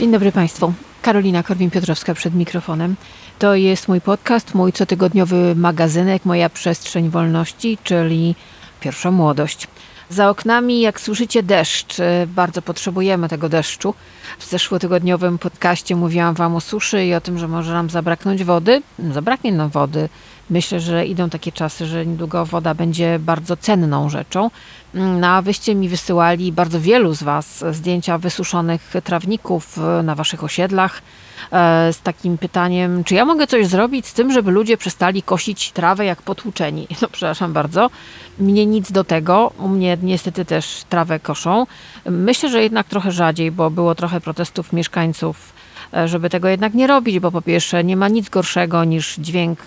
Dzień dobry Państwu. Karolina Korwin-Piotrowska przed mikrofonem. To jest mój podcast, mój cotygodniowy magazynek, moja przestrzeń wolności, czyli pierwsza młodość. Za oknami, jak słyszycie, deszcz. Bardzo potrzebujemy tego deszczu. W zeszłotygodniowym podcaście mówiłam Wam o suszy i o tym, że może nam zabraknąć wody. Zabraknie nam wody. Myślę, że idą takie czasy, że niedługo woda będzie bardzo cenną rzeczą. Na wyście mi wysyłali bardzo wielu z Was zdjęcia wysuszonych trawników na Waszych osiedlach e, z takim pytaniem, czy ja mogę coś zrobić z tym, żeby ludzie przestali kosić trawę jak potłuczeni. No przepraszam bardzo, mnie nic do tego, u mnie niestety też trawę koszą. Myślę, że jednak trochę rzadziej, bo było trochę protestów mieszkańców, e, żeby tego jednak nie robić, bo po pierwsze nie ma nic gorszego niż dźwięk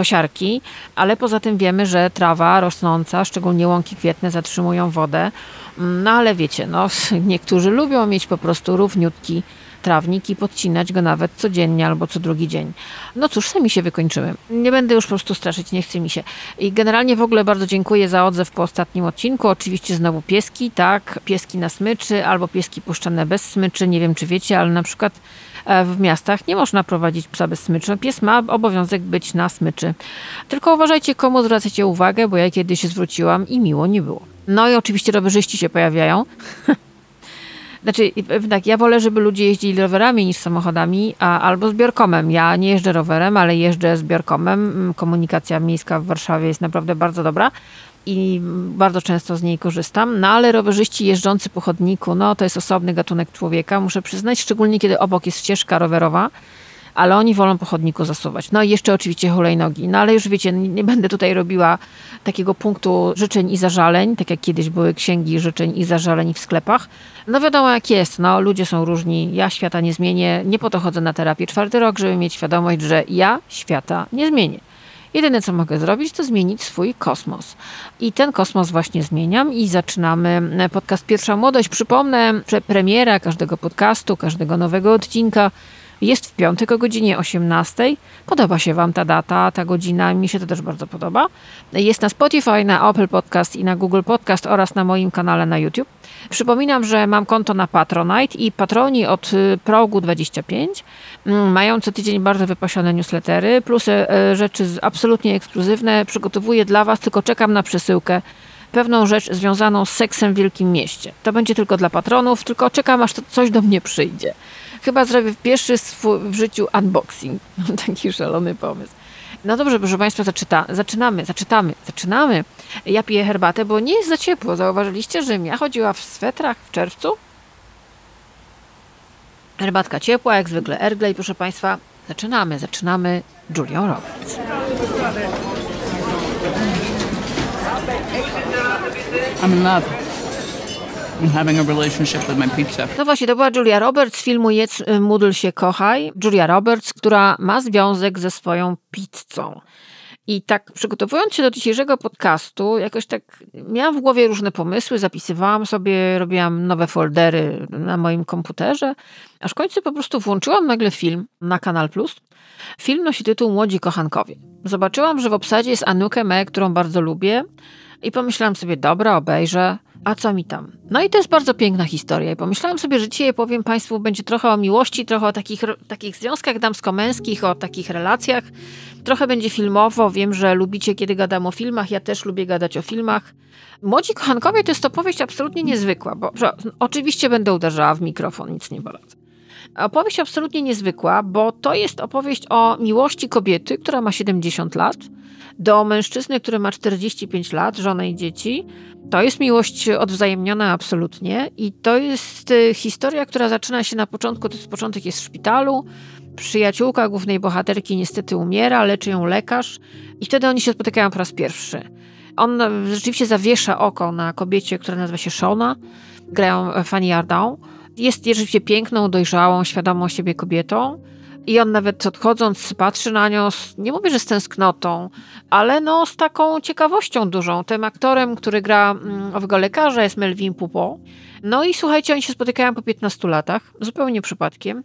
kosiarki, ale poza tym wiemy, że trawa rosnąca, szczególnie łąki kwietne, zatrzymują wodę. No ale wiecie, no, niektórzy lubią mieć po prostu równiutki trawnik i podcinać go nawet codziennie albo co drugi dzień. No cóż, sami się wykończymy. Nie będę już po prostu straszyć, nie chce mi się. I generalnie w ogóle bardzo dziękuję za odzew po ostatnim odcinku. Oczywiście znowu pieski, tak, pieski na smyczy albo pieski puszczane bez smyczy. Nie wiem, czy wiecie, ale na przykład w miastach nie można prowadzić psa bez smyczy. Pies ma obowiązek być na smyczy. Tylko uważajcie, komu zwracacie uwagę, bo ja kiedyś zwróciłam i miło nie było. No i oczywiście rowerzyści się pojawiają. Znaczy, tak, ja wolę, żeby ludzie jeździli rowerami niż samochodami, a, albo zbiorkomem. Ja nie jeżdżę rowerem, ale jeżdżę zbiorkomem. Komunikacja miejska w Warszawie jest naprawdę bardzo dobra i bardzo często z niej korzystam. No ale rowerzyści jeżdżący po chodniku, no to jest osobny gatunek człowieka, muszę przyznać, szczególnie kiedy obok jest ścieżka rowerowa, ale oni wolą po chodniku zasuwać. No i jeszcze oczywiście hulajnogi. No ale już wiecie, nie będę tutaj robiła takiego punktu życzeń i zażaleń, tak jak kiedyś były księgi życzeń i zażaleń w sklepach. No wiadomo jak jest, no ludzie są różni, ja świata nie zmienię, nie po to chodzę na terapię czwarty rok, żeby mieć świadomość, że ja świata nie zmienię. Jedyne, co mogę zrobić, to zmienić swój kosmos. I ten kosmos właśnie zmieniam i zaczynamy podcast Pierwsza Młodość. Przypomnę, że premiera każdego podcastu, każdego nowego odcinka jest w piątek o godzinie 18. Podoba się Wam ta data, ta godzina, mi się to też bardzo podoba. Jest na Spotify, na Apple Podcast i na Google Podcast oraz na moim kanale na YouTube. Przypominam, że mam konto na Patronite i patroni od y, progu 25 mm, mają co tydzień bardzo wypasione newslettery, plus e, e, rzeczy absolutnie ekskluzywne przygotowuję dla Was, tylko czekam na przesyłkę pewną rzecz związaną z seksem w Wielkim Mieście. To będzie tylko dla patronów, tylko czekam aż to coś do mnie przyjdzie. Chyba zrobię pierwszy swój w życiu unboxing. Taki szalony pomysł. No dobrze, proszę Państwa, zaczyta, zaczynamy, zaczynamy, zaczynamy. Ja piję herbatę, bo nie jest za ciepło. Zauważyliście, że ja chodziła w swetrach w czerwcu? Herbatka ciepła, jak zwykle Erglej, proszę Państwa. Zaczynamy, zaczynamy Julią Roberts. I'm in love. Having a relationship with my pizza. No właśnie, to była Julia Roberts z filmu Jedz, y, módl się, kochaj. Julia Roberts, która ma związek ze swoją pizzą. I tak przygotowując się do dzisiejszego podcastu, jakoś tak miałam w głowie różne pomysły, zapisywałam sobie, robiłam nowe foldery na moim komputerze, aż w końcu po prostu włączyłam nagle film na Kanal Plus. Film nosi tytuł Młodzi Kochankowie. Zobaczyłam, że w obsadzie jest Anukę Me, którą bardzo lubię i pomyślałam sobie, dobra, obejrzę a co mi tam? No i to jest bardzo piękna historia. I pomyślałam sobie, że dzisiaj powiem Państwu będzie trochę o miłości, trochę o takich, takich związkach damsko-męskich, o takich relacjach. Trochę będzie filmowo. Wiem, że lubicie, kiedy gadam o filmach. Ja też lubię gadać o filmach. Młodzi kochankowie to jest opowieść absolutnie niezwykła, bo że, oczywiście będę uderzała w mikrofon, nic nie boląc. Opowieść absolutnie niezwykła, bo to jest opowieść o miłości kobiety, która ma 70 lat, do mężczyzny, który ma 45 lat, żonę i dzieci. To jest miłość odwzajemniona absolutnie i to jest y, historia, która zaczyna się na początku, to jest początek jest w szpitalu, przyjaciółka głównej bohaterki niestety umiera, leczy ją lekarz i wtedy oni się spotykają po raz pierwszy. On rzeczywiście zawiesza oko na kobiecie, która nazywa się Shona, grają Fanny Ardant. Jest rzeczywiście piękną, dojrzałą, świadomą siebie kobietą. I on nawet odchodząc patrzy na nią, nie mówię, że z tęsknotą, ale no z taką ciekawością dużą. Tym aktorem, który gra mm, owego lekarza jest Melvin Pupo. No i słuchajcie, oni się spotykają po 15 latach, zupełnie przypadkiem.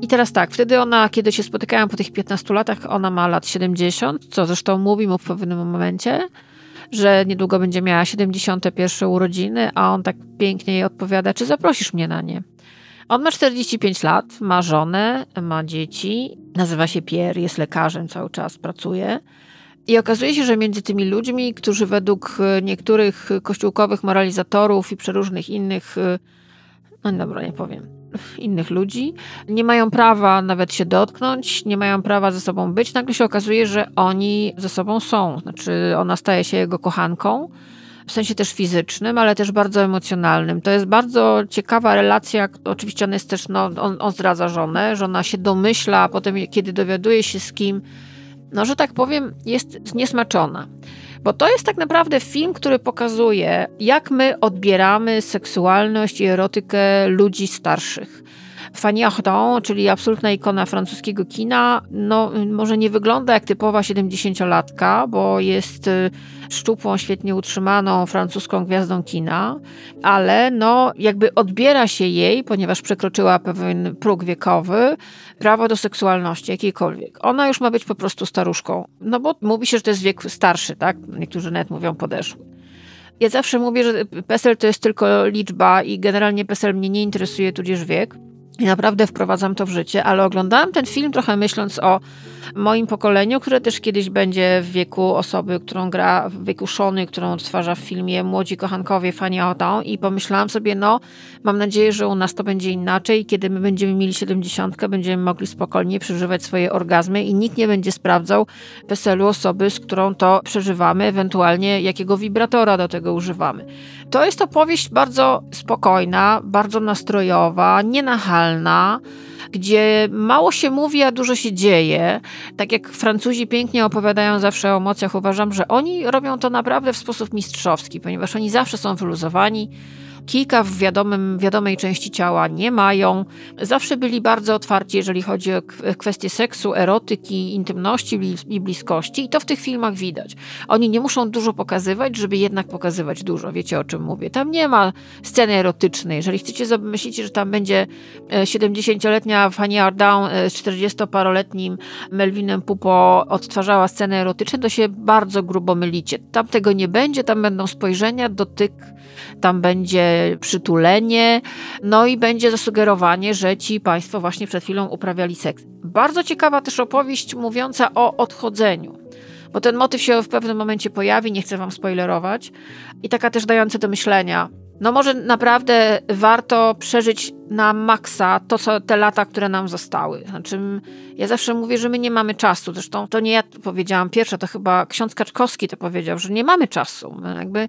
I teraz tak, wtedy ona, kiedy się spotykają po tych 15 latach, ona ma lat 70, co zresztą mówi mu w pewnym momencie, że niedługo będzie miała 71 urodziny, a on tak pięknie jej odpowiada, czy zaprosisz mnie na nie? On ma 45 lat, ma żonę, ma dzieci, nazywa się Pierre, jest lekarzem, cały czas pracuje. I okazuje się, że między tymi ludźmi, którzy według niektórych kościółkowych moralizatorów i przeróżnych innych, no dobra, nie powiem, innych ludzi, nie mają prawa nawet się dotknąć, nie mają prawa ze sobą być. Nagle się okazuje, że oni ze sobą są. Znaczy, ona staje się jego kochanką w sensie też fizycznym, ale też bardzo emocjonalnym. To jest bardzo ciekawa relacja. Oczywiście on jest też, no, on, on zdradza żonę, żona się domyśla, a potem, kiedy dowiaduje się z kim, no, że tak powiem, jest zniesmaczona. Bo to jest tak naprawdę film, który pokazuje, jak my odbieramy seksualność i erotykę ludzi starszych. Fanny Ardant, czyli absolutna ikona francuskiego kina, no, może nie wygląda jak typowa 70-latka, bo jest y, szczupłą, świetnie utrzymaną francuską gwiazdą kina, ale no, jakby odbiera się jej, ponieważ przekroczyła pewien próg wiekowy, prawo do seksualności jakiejkolwiek. Ona już ma być po prostu staruszką, no bo mówi się, że to jest wiek starszy, tak? Niektórzy nawet mówią podeszły. Ja zawsze mówię, że PESEL to jest tylko liczba i generalnie PESEL mnie nie interesuje, tudzież wiek. I naprawdę wprowadzam to w życie, ale oglądałam ten film trochę myśląc o moim pokoleniu, które też kiedyś będzie w wieku osoby, którą gra, w wieku Szony, którą odtwarza w filmie Młodzi Kochankowie Fanny Ardant i pomyślałam sobie, no mam nadzieję, że u nas to będzie inaczej, kiedy my będziemy mieli 70, będziemy mogli spokojnie przeżywać swoje orgazmy i nikt nie będzie sprawdzał weselu osoby, z którą to przeżywamy, ewentualnie jakiego wibratora do tego używamy. To jest opowieść bardzo spokojna, bardzo nastrojowa, nienachalna, gdzie mało się mówi, a dużo się dzieje. Tak jak Francuzi pięknie opowiadają zawsze o emocjach, uważam, że oni robią to naprawdę w sposób mistrzowski, ponieważ oni zawsze są wyluzowani kilka w wiadomym, wiadomej części ciała nie mają. Zawsze byli bardzo otwarci, jeżeli chodzi o kwestie seksu, erotyki, intymności i bliskości. I to w tych filmach widać. Oni nie muszą dużo pokazywać, żeby jednak pokazywać dużo. Wiecie o czym mówię. Tam nie ma sceny erotycznej. Jeżeli chcecie myślicie, że tam będzie 70-letnia e, Fanny Ardant e, z 40-paroletnim Melvinem Pupo odtwarzała sceny erotyczne, to się bardzo grubo mylicie. Tam tego nie będzie, tam będą spojrzenia, dotyk, tam będzie przytulenie, no i będzie zasugerowanie, że ci państwo właśnie przed chwilą uprawiali seks. Bardzo ciekawa też opowieść mówiąca o odchodzeniu bo ten motyw się w pewnym momencie pojawi, nie chcę wam spoilerować, i taka też dająca do myślenia. No może naprawdę warto przeżyć na maksa to, co te lata, które nam zostały. Znaczy, ja zawsze mówię, że my nie mamy czasu. Zresztą to nie ja to powiedziałam pierwsza, to chyba ksiądz Kaczkowski to powiedział, że nie mamy czasu. Jakby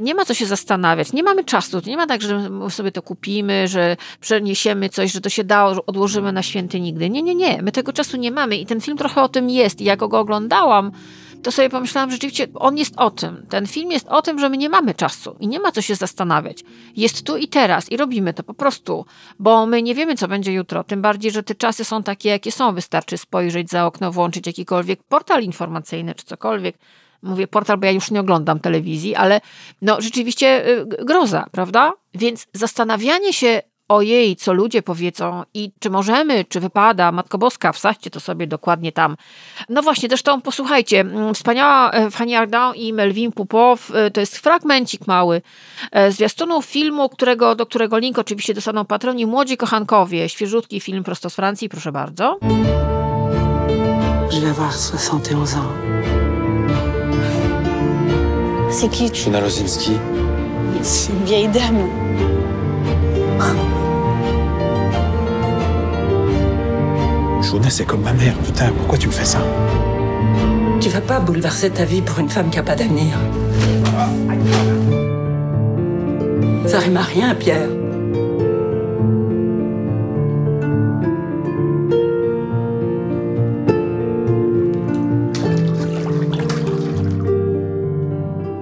nie ma co się zastanawiać, nie mamy czasu. To nie ma tak, że sobie to kupimy, że przeniesiemy coś, że to się da, odłożymy na święty nigdy. Nie, nie, nie. My tego czasu nie mamy i ten film trochę o tym jest. I jak go oglądałam, to sobie pomyślałam, że rzeczywiście on jest o tym. Ten film jest o tym, że my nie mamy czasu i nie ma co się zastanawiać. Jest tu i teraz i robimy to po prostu, bo my nie wiemy, co będzie jutro. Tym bardziej, że te czasy są takie, jakie są. Wystarczy spojrzeć za okno, włączyć jakikolwiek portal informacyjny czy cokolwiek mówię portal, bo ja już nie oglądam telewizji, ale no rzeczywiście y, groza, prawda? Więc zastanawianie się o jej, co ludzie powiedzą i czy możemy, czy wypada, Matko Boska, wsadźcie to sobie dokładnie tam. No właśnie, zresztą posłuchajcie, wspaniała e, Fanny Ardant i Melvin Pupow, e, to jest fragmencik mały e, zwiastunów filmu, którego, do którego link oczywiście dostaną patroni Młodzi Kochankowie, świeżutki film prosto z Francji, proszę bardzo. Je vais avoir 71 ans. C'est qui Shona Lozinski. C'est une vieille dame. Shona, c'est comme ma mère. Putain, pourquoi tu me fais ça? Tu vas pas bouleverser ta vie pour une femme qui a pas d'avenir. Ça rime à rien, Pierre.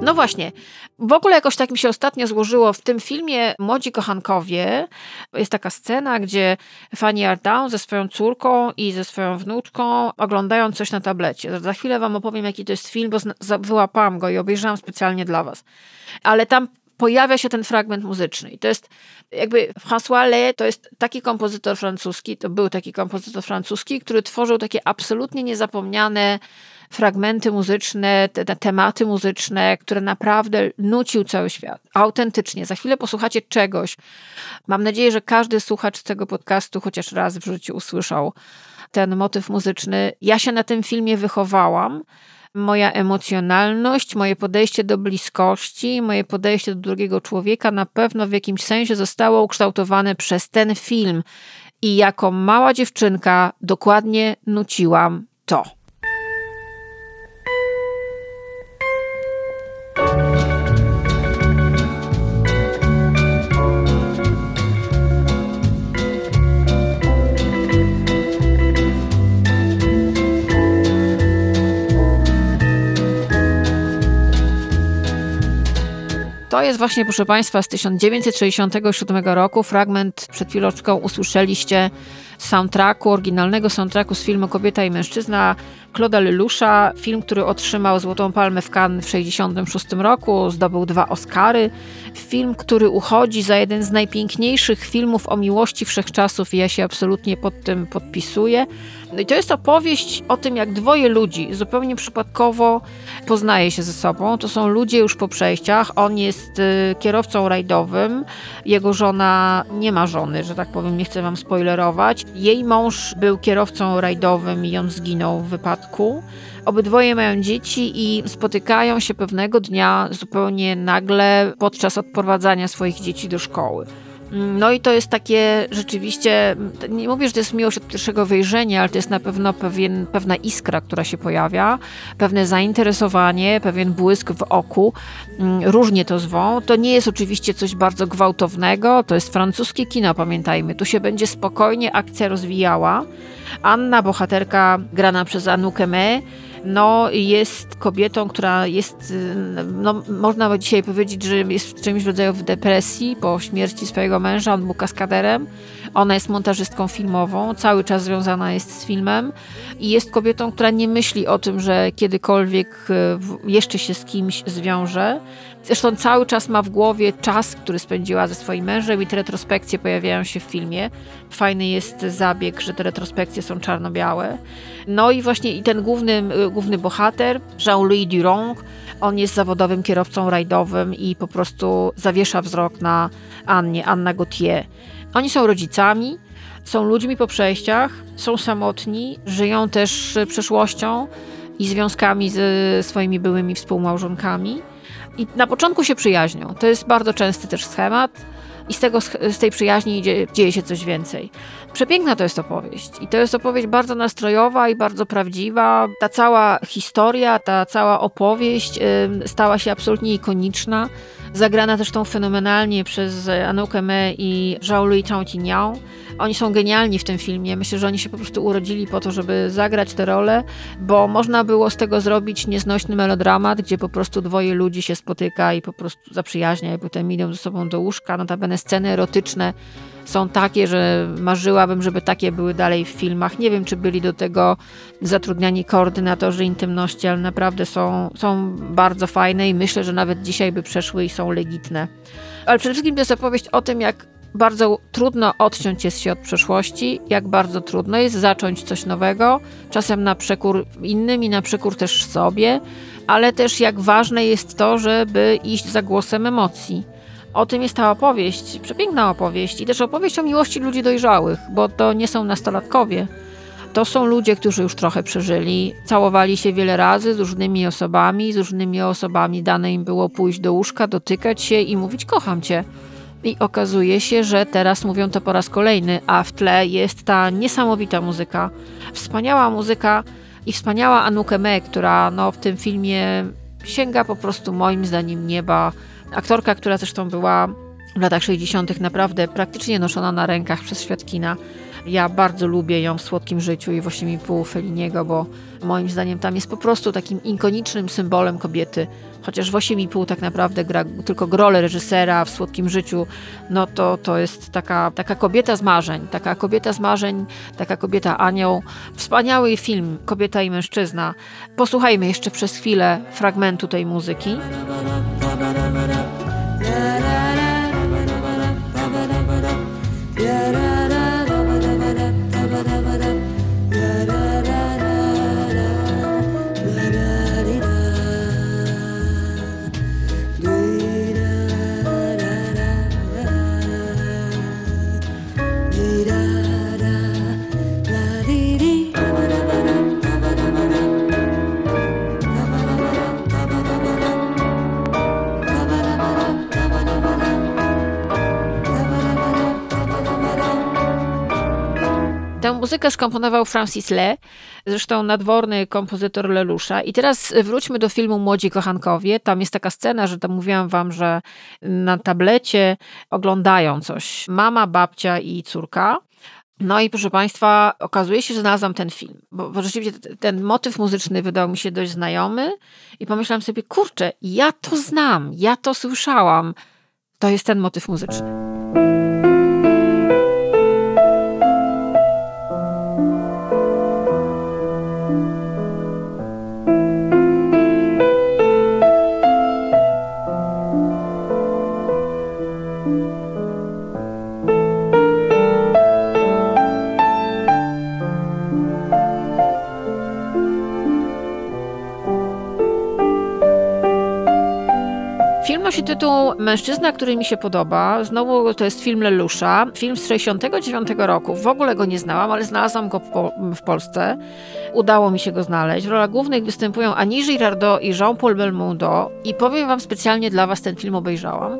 No właśnie. W ogóle jakoś tak mi się ostatnio złożyło w tym filmie Młodzi Kochankowie. Jest taka scena, gdzie Fanny Ardant ze swoją córką i ze swoją wnuczką oglądają coś na tablecie. Za chwilę wam opowiem, jaki to jest film, bo wyłapałam go i obejrzałam specjalnie dla was. Ale tam pojawia się ten fragment muzyczny. I to jest jakby François Le to jest taki kompozytor francuski, to był taki kompozytor francuski, który tworzył takie absolutnie niezapomniane fragmenty muzyczne, te, te tematy muzyczne, które naprawdę nucił cały świat. Autentycznie. Za chwilę posłuchacie czegoś. Mam nadzieję, że każdy słuchacz tego podcastu chociaż raz w życiu usłyszał ten motyw muzyczny. Ja się na tym filmie wychowałam moja emocjonalność, moje podejście do bliskości, moje podejście do drugiego człowieka na pewno w jakimś sensie zostało ukształtowane przez ten film. I jako mała dziewczynka dokładnie nuciłam to. To jest właśnie, proszę Państwa, z 1967 roku. Fragment przed chwileczką usłyszeliście soundtracku, oryginalnego soundtracku z filmu Kobieta i Mężczyzna Claude'a Leloucha. Film, który otrzymał Złotą Palmę w Cannes w 1966 roku, zdobył dwa Oscary. Film, który uchodzi za jeden z najpiękniejszych filmów o miłości wszechczasów i ja się absolutnie pod tym podpisuję. No i to jest opowieść o tym, jak dwoje ludzi zupełnie przypadkowo poznaje się ze sobą. To są ludzie już po przejściach. On jest y, kierowcą rajdowym, jego żona nie ma żony, że tak powiem, nie chcę wam spoilerować. Jej mąż był kierowcą rajdowym i on zginął w wypadku. Obydwoje mają dzieci i spotykają się pewnego dnia zupełnie nagle podczas odprowadzania swoich dzieci do szkoły. No i to jest takie rzeczywiście, nie mówię, że to jest miłość od pierwszego wejrzenia, ale to jest na pewno pewien, pewna iskra, która się pojawia, pewne zainteresowanie, pewien błysk w oku. Różnie to zwą. To nie jest oczywiście coś bardzo gwałtownego, to jest francuskie kino, pamiętajmy. Tu się będzie spokojnie akcja rozwijała. Anna, bohaterka grana przez Anoukę Me, no, jest kobietą, która jest, no, można dzisiaj powiedzieć, że jest w czymś rodzaju w depresji po śmierci swojego męża. On był kaskaderem. Ona jest montażystką filmową, cały czas związana jest z filmem i jest kobietą, która nie myśli o tym, że kiedykolwiek e, jeszcze się z kimś zwiąże. Zresztą cały czas ma w głowie czas, który spędziła ze swoim mężem i te retrospekcje pojawiają się w filmie. Fajny jest zabieg, że te retrospekcje są czarno-białe. No i właśnie i ten główny, e, główny bohater, Jean-Louis Durand, on jest zawodowym kierowcą rajdowym i po prostu zawiesza wzrok na Annie, Anna Gauthier. Oni są rodzicami, są ludźmi po przejściach, są samotni, żyją też przeszłością i związkami ze swoimi byłymi współmałżonkami. I na początku się przyjaźnią. To jest bardzo częsty też schemat i z, tego, z tej przyjaźni dzieje, dzieje się coś więcej. Przepiękna to jest opowieść i to jest opowieść bardzo nastrojowa i bardzo prawdziwa. Ta cała historia, ta cała opowieść stała się absolutnie ikoniczna. Zagrana też tą fenomenalnie przez Anoukę Me i Jean-Louis Trintignant. Oni są genialni w tym filmie. Myślę, że oni się po prostu urodzili po to, żeby zagrać tę rolę, bo można było z tego zrobić nieznośny melodramat, gdzie po prostu dwoje ludzi się spotyka i po prostu zaprzyjaźnia i potem idą ze sobą do łóżka. Notabene sceny erotyczne są takie, że marzyłabym, żeby takie były dalej w filmach. Nie wiem, czy byli do tego zatrudniani koordynatorzy intymności, ale naprawdę są, są bardzo fajne i myślę, że nawet dzisiaj by przeszły i są legitne. Ale przede wszystkim to jest opowieść o tym, jak bardzo trudno odciąć jest się od przeszłości, jak bardzo trudno jest zacząć coś nowego, czasem na przekór innym i na przekór też sobie, ale też jak ważne jest to, żeby iść za głosem emocji. O tym jest ta opowieść, przepiękna opowieść i też opowieść o miłości ludzi dojrzałych, bo to nie są nastolatkowie. To są ludzie, którzy już trochę przeżyli, całowali się wiele razy z różnymi osobami, z różnymi osobami dane im było pójść do łóżka, dotykać się i mówić kocham cię. I okazuje się, że teraz mówią to po raz kolejny, a w tle jest ta niesamowita muzyka, wspaniała muzyka i wspaniała Anukę Me, która no, w tym filmie sięga po prostu moim zdaniem nieba. Aktorka, która zresztą była w latach 60. naprawdę praktycznie noszona na rękach przez świadkina. Ja bardzo lubię ją w Słodkim Życiu i w 8,5 Feliniego, bo moim zdaniem tam jest po prostu takim ikonicznym symbolem kobiety. Chociaż w 8,5 tak naprawdę gra tylko rolę reżysera w Słodkim Życiu, no to to jest taka, taka kobieta z marzeń, taka kobieta z marzeń, taka kobieta anioł. Wspaniały film Kobieta i mężczyzna. Posłuchajmy jeszcze przez chwilę fragmentu tej muzyki. Muzykę skomponował Francis Le, zresztą nadworny kompozytor Lelusza. I teraz wróćmy do filmu Młodzi Kochankowie. Tam jest taka scena, że tam mówiłam wam, że na tablecie oglądają coś mama, babcia i córka. No i proszę Państwa, okazuje się, że znalazłam ten film, bo, bo rzeczywiście ten motyw muzyczny wydał mi się dość znajomy i pomyślałam sobie, kurczę, ja to znam, ja to słyszałam. To jest ten motyw muzyczny. Nosi tytuł Mężczyzna, który mi się podoba. Znowu to jest film Lelusza. Film z 69 roku. W ogóle go nie znałam, ale znalazłam go w, po, w Polsce. Udało mi się go znaleźć. W rolach głównych występują Annie Girardot i Jean-Paul Belmondo. I powiem wam specjalnie dla was ten film obejrzałam.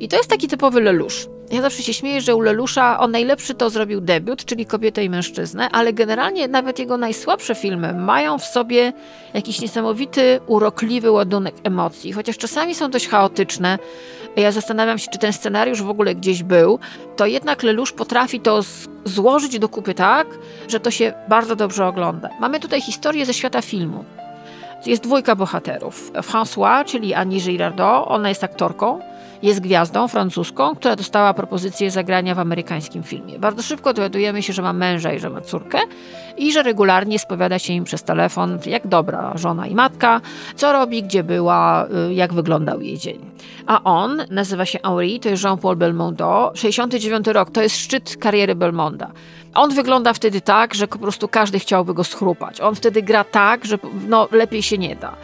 I to jest taki typowy Lelouch. Ja zawsze się śmieję, że u Lelusza on najlepszy to zrobił debiut, czyli kobietę i mężczyznę, ale generalnie nawet jego najsłabsze filmy mają w sobie jakiś niesamowity, urokliwy ładunek emocji, chociaż czasami są dość chaotyczne. Ja zastanawiam się, czy ten scenariusz w ogóle gdzieś był, to jednak Lelouch potrafi to złożyć do kupy tak, że to się bardzo dobrze ogląda. Mamy tutaj historię ze świata filmu. Jest dwójka bohaterów. François, czyli Annie Girardot, ona jest aktorką, jest gwiazdą francuską, która dostała propozycję zagrania w amerykańskim filmie. Bardzo szybko dowiadujemy się, że ma męża i że ma córkę i że regularnie spowiada się im przez telefon, jak dobra żona i matka, co robi, gdzie była, y, jak wyglądał jej dzień. A on nazywa się Henri, to jest Jean-Paul Belmondo. 69 rok, to jest szczyt kariery Belmonda. On wygląda wtedy tak, że po prostu każdy chciałby go schrupać. On wtedy gra tak, że no, lepiej się nie da.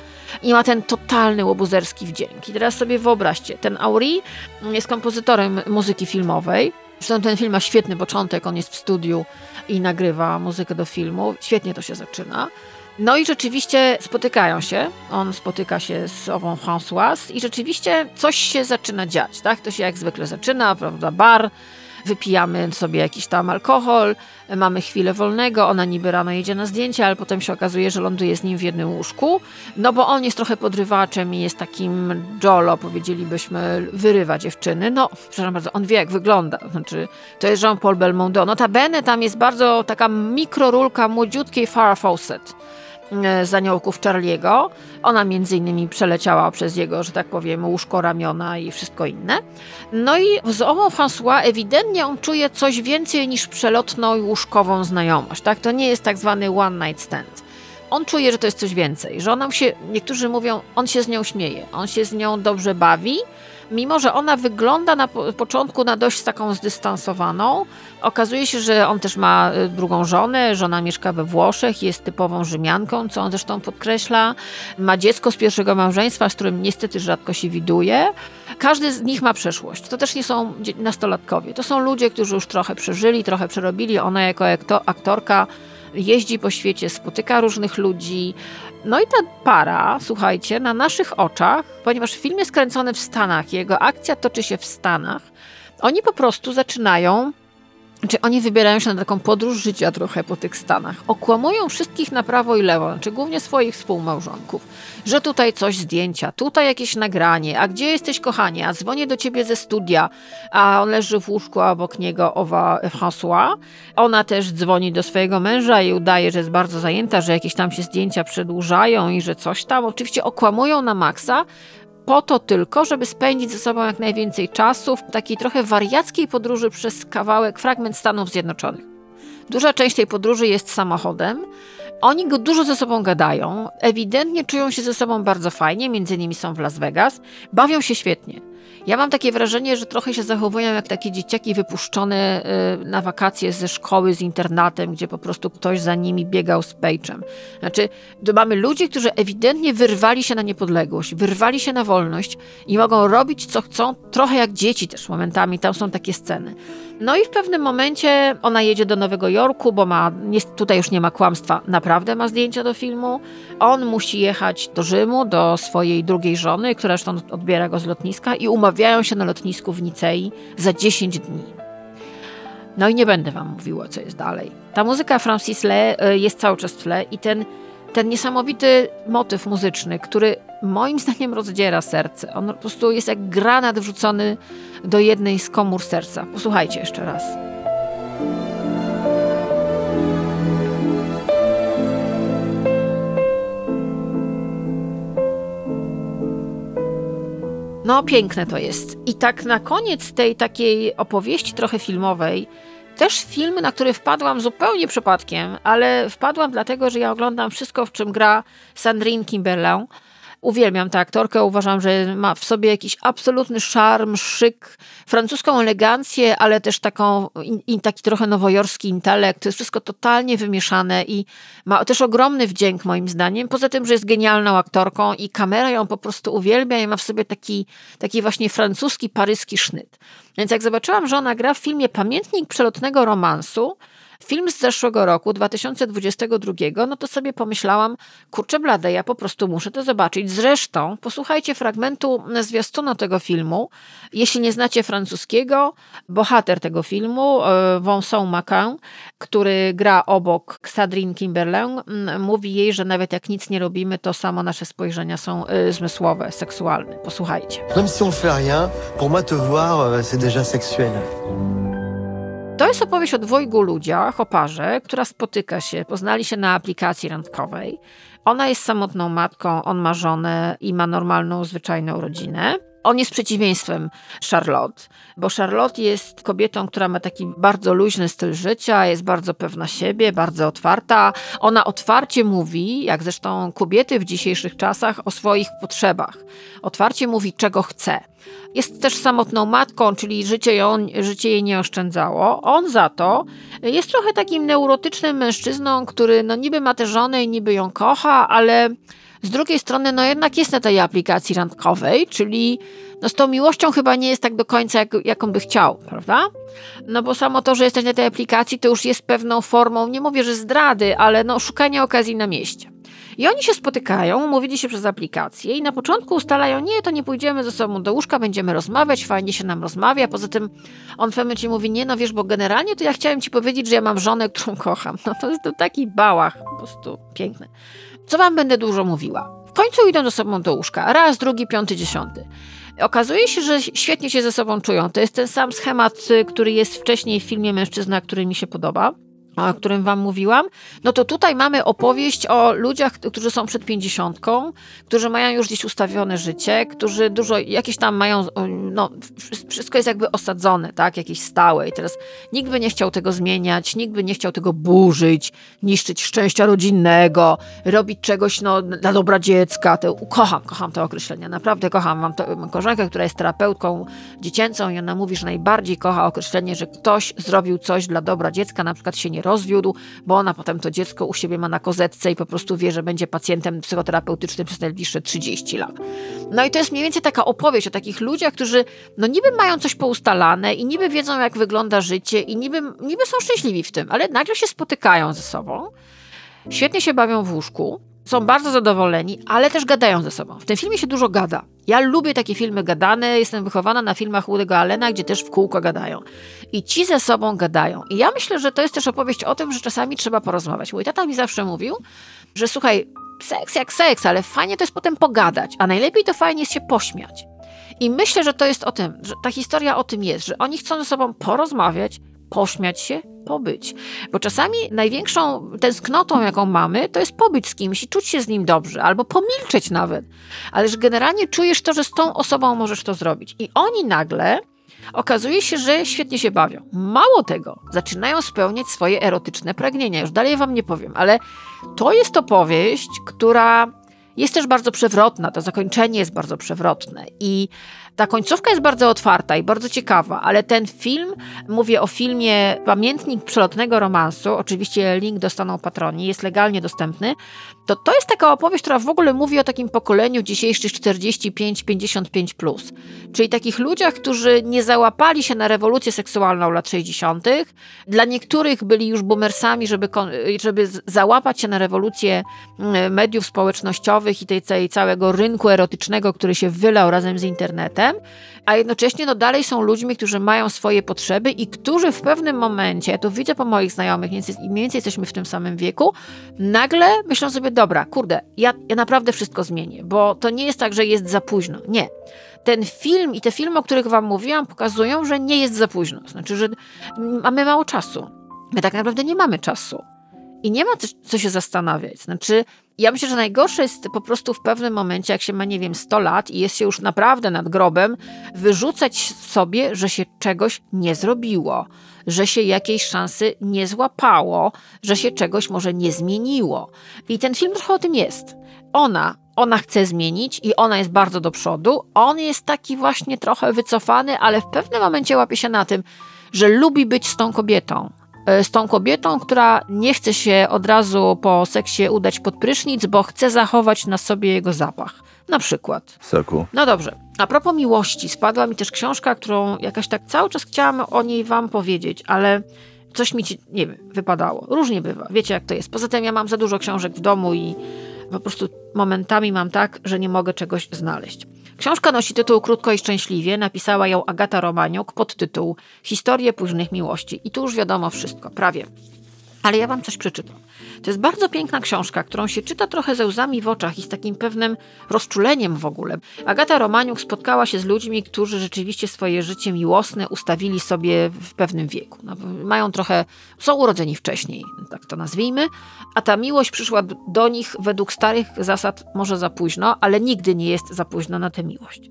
I ma ten totalny łobuzerski wdzięk. I teraz sobie wyobraźcie, ten Auri jest kompozytorem muzyki filmowej. Zresztą ten film ma świetny początek, on jest w studiu i nagrywa muzykę do filmu. Świetnie to się zaczyna. No i rzeczywiście spotykają się. On spotyka się z ową Françoise i rzeczywiście coś się zaczyna dziać, tak? To się jak zwykle zaczyna, prawda? Bar, wypijamy sobie jakiś tam alkohol, mamy chwilę wolnego, ona niby rano jedzie na zdjęcie, ale potem się okazuje, że ląduje z nim w jednym łóżku, no bo on jest trochę podrywaczem i jest takim jolo, powiedzielibyśmy, wyrywa dziewczyny. No, przepraszam bardzo, on wie jak wygląda, znaczy to jest Jean-Paul Belmondo. Notabene tam jest bardzo taka mikrorulka młodziutkiej Farrah Fawcett z aniołków Charliego. Ona między innymi przeleciała przez jego, że tak powiem, łóżko, ramiona i wszystko inne. No i z ową François ewidentnie on czuje coś więcej niż przelotną i łóżkową znajomość. Tak? To nie jest tak zwany one night stand. On czuje, że to jest coś więcej, że ona się, niektórzy mówią, on się z nią śmieje, on się z nią dobrze bawi, mimo że ona wygląda na po- początku na dość taką zdystansowaną. Okazuje się, że on też ma y, drugą żonę, żona mieszka we Włoszech, jest typową Rzymianką, co on zresztą podkreśla. Ma dziecko z pierwszego małżeństwa, z którym niestety rzadko się widuje. Każdy z nich ma przeszłość. To też nie są nastolatkowie. To są ludzie, którzy już trochę przeżyli, trochę przerobili. Ona jako akto- aktorka jeździ po świecie, spotyka różnych ludzi. No i ta para, słuchajcie, na naszych oczach, ponieważ film jest kręcony w Stanach, jego akcja toczy się w Stanach, oni po prostu zaczynają czy oni wybierają się na taką podróż życia trochę po tych Stanach. Okłamują wszystkich na prawo i lewo, znaczy głównie swoich współmałżonków, że tutaj coś zdjęcia, tutaj jakieś nagranie, a gdzie jesteś kochanie, a dzwonię do ciebie ze studia, a on leży w łóżku, a obok niego owa François. Ona też dzwoni do swojego męża i udaje, że jest bardzo zajęta, że jakieś tam się zdjęcia przedłużają i że coś tam. Oczywiście okłamują na maksa, po to tylko, żeby spędzić ze sobą jak najwięcej czasu w takiej trochę wariackiej podróży przez kawałek, fragment Stanów Zjednoczonych. Duża część tej podróży jest samochodem. Oni go dużo ze sobą gadają, ewidentnie czują się ze sobą bardzo fajnie, między innymi są w Las Vegas, bawią się świetnie. Ja mam takie wrażenie, że trochę się zachowują jak takie dzieciaki wypuszczone y, na wakacje ze szkoły, z internatem, gdzie po prostu ktoś za nimi biegał z pejczem. Znaczy, mamy ludzi, którzy ewidentnie wyrwali się na niepodległość, wyrwali się na wolność i mogą robić co chcą, trochę jak dzieci też momentami, tam są takie sceny. No i w pewnym momencie ona jedzie do Nowego Jorku, bo ma, tutaj już nie ma kłamstwa, naprawdę ma zdjęcia do filmu. On musi jechać do Rzymu, do swojej drugiej żony, która zresztą odbiera go z lotniska i umawiają się na lotnisku w Nicei za 10 dni. No i nie będę wam mówiła, co jest dalej. Ta muzyka Francis Le e, jest cały czas w tle i ten, ten niesamowity motyw muzyczny, który moim zdaniem rozdziera serce. On po prostu jest jak granat wrzucony do jednej z komór serca. Posłuchajcie jeszcze raz. No, piękne to jest. I tak na koniec tej takiej opowieści trochę filmowej, też film, na który wpadłam zupełnie przypadkiem, ale wpadłam dlatego, że ja oglądam wszystko, w czym gra Sandrine Kimberlin. Uwielbiam tę aktorkę, uważam, że ma w sobie jakiś absolutny szarm, szyk, francuską elegancję, ale też taką, i, taki trochę nowojorski intelekt. To jest wszystko totalnie wymieszane i ma też ogromny wdzięk moim zdaniem. Poza tym, że jest genialną aktorką i kamera ją po prostu uwielbia i ma w sobie taki, taki właśnie francuski, paryski sznyt. Więc jak zobaczyłam, że ona gra w filmie Pamiętnik przelotnego romansu, Film z zeszłego roku, 2022, no to sobie pomyślałam, kurczę blade, ja po prostu muszę to zobaczyć. Zresztą, posłuchajcie fragmentu zwiastunu tego filmu. Jeśli nie znacie francuskiego, bohater tego filmu, e, Vincent Macun, który gra obok Sadrine Kimberlin, mówi jej, że nawet jak nic nie robimy, to samo nasze spojrzenia są e, zmysłowe, seksualne. Posłuchajcie. Même si on fait rien, pour moi te voir, euh, c'est déjà sexuel. To jest opowieść o dwojgu ludziach, o parze, która spotyka się, poznali się na aplikacji randkowej. Ona jest samotną matką, on ma żonę i ma normalną, zwyczajną rodzinę. On jest przeciwieństwem Charlotte, bo Charlotte jest kobietą, która ma taki bardzo luźny styl życia, jest bardzo pewna siebie, bardzo otwarta. Ona otwarcie mówi, jak zresztą kobiety w dzisiejszych czasach, o swoich potrzebach. Otwarcie mówi, czego chce. Jest też samotną matką, czyli życie, ją, życie jej nie oszczędzało. On za to jest trochę takim neurotycznym mężczyzną, który no niby ma tę żonę i niby ją kocha, ale z drugiej strony, no jednak jest na tej aplikacji randkowej, czyli no z tą miłością chyba nie jest tak do końca, jak, jaką by chciał, prawda? No bo samo to, że jesteś na tej aplikacji, to już jest pewną formą, nie mówię, że zdrady, ale no szukania okazji na mieście. I oni się spotykają, umówili się przez aplikację i na początku ustalają, nie, to nie pójdziemy ze sobą do łóżka, będziemy rozmawiać, fajnie się nam rozmawia. Poza tym on w pewnym mówi, nie, no wiesz, bo generalnie to ja chciałem ci powiedzieć, że ja mam żonę, którą kocham. No to jest to taki bałach, po prostu piękny. Co wam będę dużo mówiła? W końcu idą ze sobą do łóżka. Raz, drugi, piąty, dziesiąty. Okazuje się, że świetnie się ze sobą czują. To jest ten sam schemat, y, który jest wcześniej w filmie Mężczyzna, który mi się podoba o którym wam mówiłam, no to tutaj mamy opowieść o ludziach, którzy są przed pięćdziesiątką, którzy mają już gdzieś ustawione życie, którzy dużo, jakieś tam mają, no wszystko jest jakby osadzone, tak, jakieś stałe. I teraz nikt by nie chciał tego zmieniać, nikt by nie chciał tego burzyć, niszczyć szczęścia rodzinnego, robić czegoś, no, dla dobra dziecka, to, kocham, kocham te określenia, naprawdę kocham, mam, to, mam koleżankę, która jest terapeutką dziecięcą i ona mówi, że najbardziej kocha określenie, że ktoś zrobił coś dla dobra dziecka, na przykład się nie rozwiódł, bo ona potem to dziecko u siebie ma na kozetce i po prostu wie, że będzie pacjentem psychoterapeutycznym przez najbliższe 30 lat. No i to jest mniej więcej taka opowieść o takich ludziach, którzy no niby mają coś poustalane i niby wiedzą, jak wygląda życie i niby, niby są szczęśliwi w tym, ale nagle się spotykają ze sobą, świetnie się bawią w łóżku, są bardzo zadowoleni, ale też gadają ze sobą. W tym filmie się dużo gada. Ja lubię takie filmy gadane, jestem wychowana na filmach Woody'ego Allena, gdzie też w kółko gadają. I ci ze sobą gadają. I ja myślę, że to jest też opowieść o tym, że czasami trzeba porozmawiać. Mój tata mi zawsze mówił, że słuchaj, seks jak seks, ale fajnie to jest potem pogadać, a najlepiej to fajnie jest się pośmiać. I myślę, że to jest o tym, że ta historia o tym jest, że oni chcą ze sobą porozmawiać, pośmiać się, pobyć. Bo czasami największą tęsknotą, jaką mamy, to jest pobyć z kimś i czuć się z nim dobrze, albo pomilczeć nawet. Ale że generalnie czujesz to, że z tą osobą możesz to zrobić. I oni nagle okazuje się, że świetnie się bawią. Mało tego, zaczynają spełniać swoje erotyczne pragnienia. Już dalej wam nie powiem, ale to jest opowieść, która jest też bardzo przewrotna. To zakończenie jest bardzo przewrotne. I ta końcówka jest bardzo otwarta i bardzo ciekawa, ale ten film, mówię o filmie Pamiętnik przelotnego romansu, oczywiście link dostaną patroni, jest legalnie dostępny, to to jest taka opowieść, która w ogóle mówi o takim pokoleniu dzisiejszych 45-55+, plus, czyli takich ludziach, którzy nie załapali się na rewolucję seksualną lat 60., dla niektórych byli już boomersami, żeby, żeby załapać się na rewolucję mm, mediów społecznościowych, i tej, tej całego rynku erotycznego, który się wylał razem z internetem, a jednocześnie no, dalej są ludźmi, którzy mają swoje potrzeby i którzy w pewnym momencie, ja to widzę po moich znajomych, mniej więcej, jesteśmy w tym samym wieku, nagle myślą sobie, dobra, kurde, ja, ja naprawdę wszystko zmienię, bo to nie jest tak, że jest za późno. Nie. Ten film i te filmy, o których wam mówiłam, pokazują, że nie jest za późno. Znaczy, że mamy mało czasu. My tak naprawdę nie mamy czasu. I nie ma co, co się zastanawiać. Znaczy, ja myślę, że najgorsze jest po prostu w pewnym momencie, jak się ma, nie wiem, 100 lat i jest się już naprawdę nad grobem, wyrzucać sobie, że się czegoś nie zrobiło, że się jakiejś szansy nie złapało, że się czegoś może nie zmieniło. I ten film trochę o tym jest. Ona, ona chce zmienić i ona jest bardzo do przodu. On jest taki właśnie trochę wycofany, ale w pewnym momencie łapie się na tym, że lubi być z tą kobietą z tą kobietą, która nie chce się od razu po seksie udać pod prysznic, bo chce zachować na sobie jego zapach. Na przykład. Soku. No dobrze. A propos miłości, spadła mi też książka, którą jakaś tak cały czas chciałam o niej wam powiedzieć, ale coś mi, ci, nie wiem, wypadało. Różnie bywa. Wiecie, jak to jest. Poza tym ja mam za dużo książek w domu i po prostu momentami mam tak, że nie mogę czegoś znaleźć. Książka nosi tytuł Krótko i Szczęśliwie. Napisała ją Agata Romaniuk pod tytuł Historie późnych miłości. I tu już wiadomo wszystko, prawie. Ale ja wam coś przeczytam. To jest bardzo piękna książka, którą się czyta trochę ze łzami w oczach i z takim pewnym rozczuleniem w ogóle. Agata Romaniuk spotkała się z ludźmi, którzy rzeczywiście swoje życie miłosne ustawili sobie w pewnym wieku. No, mają trochę, są urodzeni wcześniej, tak to nazwijmy, a ta miłość przyszła do nich według starych zasad może za późno, ale nigdy nie jest za późno na tę miłość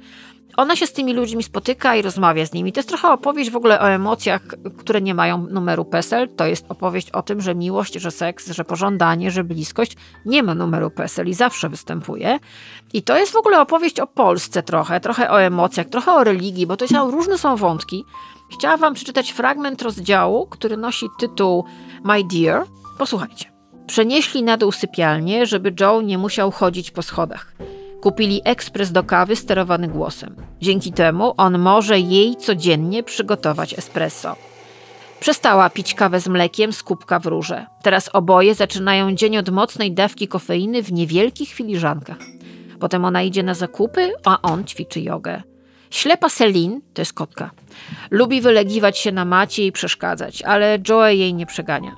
ona się z tymi ludźmi spotyka i rozmawia z nimi. To jest trochę opowieść w ogóle o emocjach, które nie mają numeru PESEL. To jest opowieść o tym, że miłość, że seks, że pożądanie, że bliskość nie ma numeru PESEL i zawsze występuje. I to jest w ogóle opowieść o Polsce trochę, trochę o emocjach, trochę o religii, bo to są, różne są wątki. Chciałam wam przeczytać fragment rozdziału, który nosi tytuł My Dear. Posłuchajcie. Przenieśli na dół sypialnię, żeby Joe nie musiał chodzić po schodach. Kupili ekspres do kawy sterowany głosem. Dzięki temu on może jej codziennie przygotować espresso. Przestała pić kawę z mlekiem z kubka w róże. Teraz oboje zaczynają dzień od mocnej dawki kofeiny w niewielkich filiżankach. Potem ona idzie na zakupy, a on ćwiczy jogę. Ślepa Celine, to jest kotka, lubi wylegiwać się na macie i przeszkadzać, ale Joe jej nie przegania.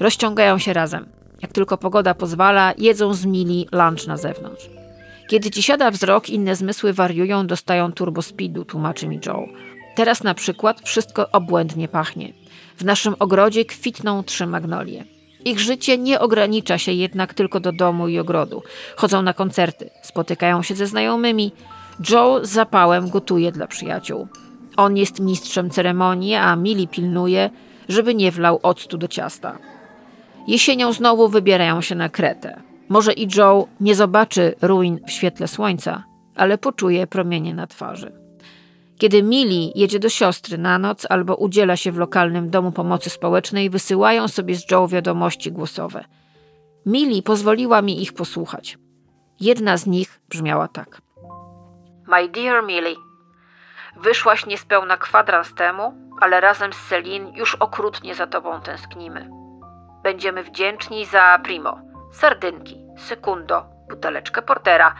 Rozciągają się razem. Jak tylko pogoda pozwala, jedzą z Mili lunch na zewnątrz. Kiedy ci siada wzrok, inne zmysły wariują, dostają turbospeedu, tłumaczy mi Joe. Teraz na przykład wszystko obłędnie pachnie. W naszym ogrodzie kwitną trzy magnolie. Ich życie nie ogranicza się jednak tylko do domu i ogrodu. Chodzą na koncerty, spotykają się ze znajomymi. Joe z zapałem gotuje dla przyjaciół. On jest mistrzem ceremonii, a Mili pilnuje, żeby nie wlał octu do ciasta. Jesienią znowu wybierają się na Kretę. Może i Joe nie zobaczy ruin w świetle słońca, ale poczuje promienie na twarzy. Kiedy Mili jedzie do siostry na noc albo udziela się w lokalnym domu pomocy społecznej, wysyłają sobie z Joe wiadomości głosowe. Mili pozwoliła mi ich posłuchać. Jedna z nich brzmiała tak. My dear Millie, wyszłaś niespełna kwadrans temu, ale razem z Celine już okrutnie za tobą tęsknimy. Będziemy wdzięczni za primo – sardynki, sekundo, buteleczkę portera.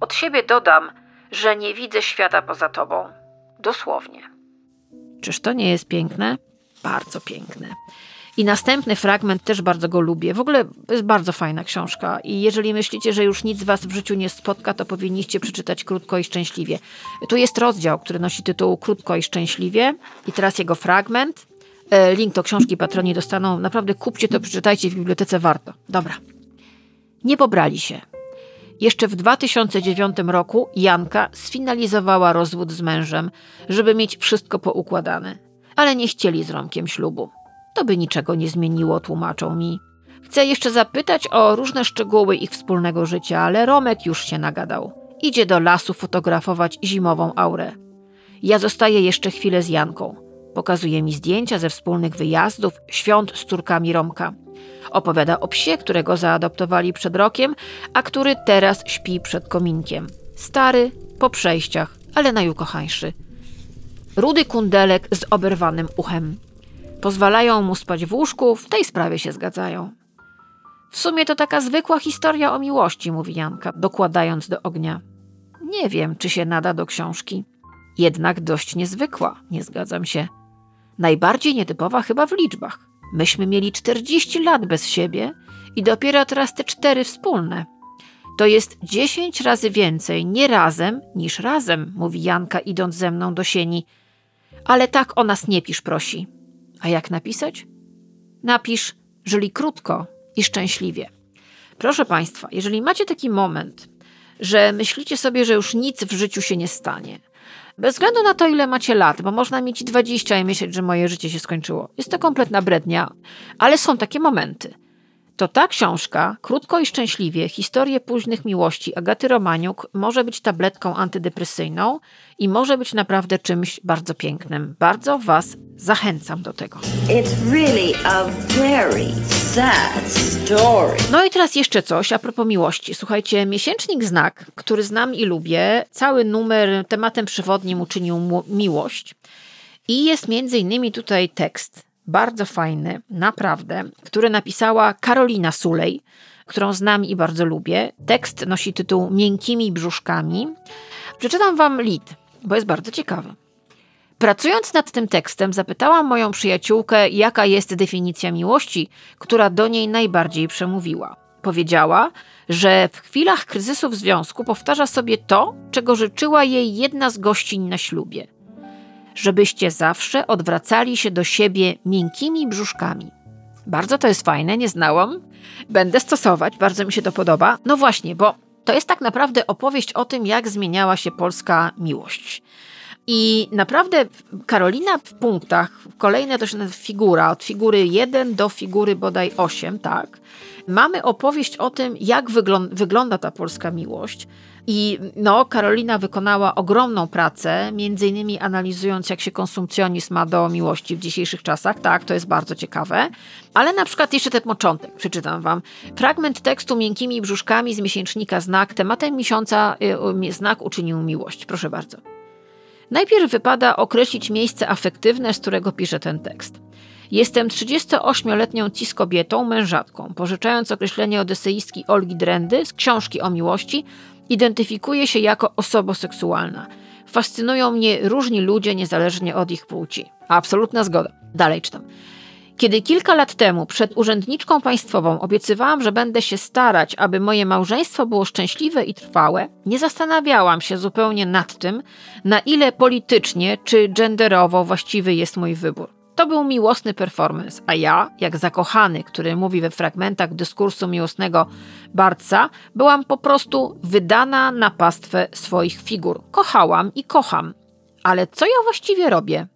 Od siebie dodam, że nie widzę świata poza tobą. Dosłownie. Czyż to nie jest piękne? Bardzo piękne. I następny fragment też bardzo go lubię. W ogóle jest bardzo fajna książka. I jeżeli myślicie, że już nic was w życiu nie spotka, to powinniście przeczytać krótko i szczęśliwie. Tu jest rozdział, który nosi tytuł Krótko i szczęśliwie. I teraz jego fragment. E, link do książki patroni dostaną. Naprawdę kupcie to, przeczytajcie w bibliotece, warto. Dobra. Nie pobrali się. Jeszcze w 2009 roku Janka sfinalizowała rozwód z mężem, żeby mieć wszystko poukładane. Ale nie chcieli z Romkiem ślubu. To by niczego nie zmieniło, tłumaczą mi. Chcę jeszcze zapytać o różne szczegóły ich wspólnego życia, ale Romek już się nagadał. Idzie do lasu fotografować zimową aurę. Ja zostaję jeszcze chwilę z Janką. Pokazuje mi zdjęcia ze wspólnych wyjazdów, świąt z córkami Romka. Opowiada o psie, którego zaadoptowali przed rokiem, a który teraz śpi przed kominkiem. Stary, po przejściach, ale najukochańszy. Rudy kundelek z oberwanym uchem. Pozwalają mu spać w łóżku, w tej sprawie się zgadzają. W sumie to taka zwykła historia o miłości, mówi Janka, dokładając do ognia. Nie wiem, czy się nada do książki. Jednak dość niezwykła, nie zgadzam się. Najbardziej nietypowa chyba w liczbach. Myśmy mieli 40 lat bez siebie i dopiero teraz te cztery wspólne. To jest 10 razy więcej nie razem niż razem, mówi Janka, idąc ze mną do sieni. Ale tak o nas nie pisz, prosi. A jak napisać? Napisz, żyli krótko i szczęśliwie. Proszę Państwa, jeżeli macie taki moment, że myślicie sobie, że już nic w życiu się nie stanie, bez względu na to, ile macie lat, bo można mieć 20 i myśleć, że moje życie się skończyło. Jest to kompletna brednia, ale są takie momenty. To ta książka, krótko i szczęśliwie, historie późnych miłości Agaty Romaniuk, może być tabletką antydepresyjną i może być naprawdę czymś bardzo pięknym. Bardzo Was zachęcam do tego. Really. No i teraz jeszcze coś a propos miłości. Słuchajcie, miesięcznik Znak, który znam i lubię, cały numer tematem przewodnim uczynił miłość. I jest między innymi tutaj tekst, bardzo fajny, naprawdę, który napisała Karolina Sulej, którą znam i bardzo lubię. Tekst nosi tytuł Miękkimi brzuszkami. Przeczytam wam lit, bo jest bardzo ciekawy. Pracując nad tym tekstem, zapytałam moją przyjaciółkę, jaka jest definicja miłości, która do niej najbardziej przemówiła. Powiedziała, że w chwilach kryzysu w związku powtarza sobie to, czego życzyła jej jedna z gościń na ślubie. Żebyście zawsze odwracali się do siebie miękkimi brzuszkami. Bardzo to jest fajne, nie znałam. Będę stosować, bardzo mi się to podoba. No właśnie, bo to jest tak naprawdę opowieść o tym, jak zmieniała się polska miłość. I naprawdę Karolina w punktach, kolejne to się figura, od figury 1 do figury bodaj 8, tak. Mamy opowieść o tym, jak wyglą- wygląda ta polska miłość. I no, Karolina wykonała ogromną pracę, między innymi analizując, jak się konsumpcjonizm ma do miłości w dzisiejszych czasach. Tak, to jest bardzo ciekawe. Ale na przykład jeszcze ten początek, przeczytam wam. Fragment tekstu miękkimi brzuszkami z miesięcznika Znak, tematem miesiąca y, Znak uczynił miłość. Proszę bardzo. Najpierw wypada określić miejsce afektywne, z którego piszę ten tekst. Jestem 38-letnią cis kobietą, mężatką. Pożyczając określenie odeseistki Olgi Drendy z książki o miłości, identyfikuję się jako osoboseksualna. Fascynują mnie różni ludzie niezależnie od ich płci. Absolutna zgoda. Dalej czytam. Kiedy kilka lat temu przed urzędniczką państwową obiecywałam, że będę się starać, aby moje małżeństwo było szczęśliwe i trwałe, nie zastanawiałam się zupełnie nad tym, na ile politycznie czy genderowo właściwy jest mój wybór. To był miłosny performance, a ja, jak zakochany, który mówi we fragmentach dyskursu miłosnego Barca, byłam po prostu wydana na pastwę swoich figur. Kochałam i kocham. Ale co ja właściwie robię?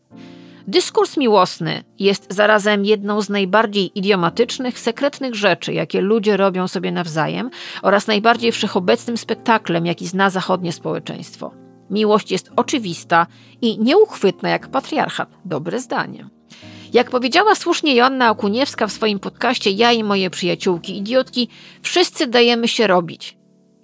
Dyskurs miłosny jest zarazem jedną z najbardziej idiomatycznych, sekretnych rzeczy, jakie ludzie robią sobie nawzajem oraz najbardziej wszechobecnym spektaklem, jaki zna zachodnie społeczeństwo. Miłość jest oczywista i nieuchwytna jak patriarchat. Dobre zdanie. Jak powiedziała słusznie Joanna Okuniewska w swoim podcaście Ja i moje przyjaciółki idiotki, wszyscy dajemy się robić.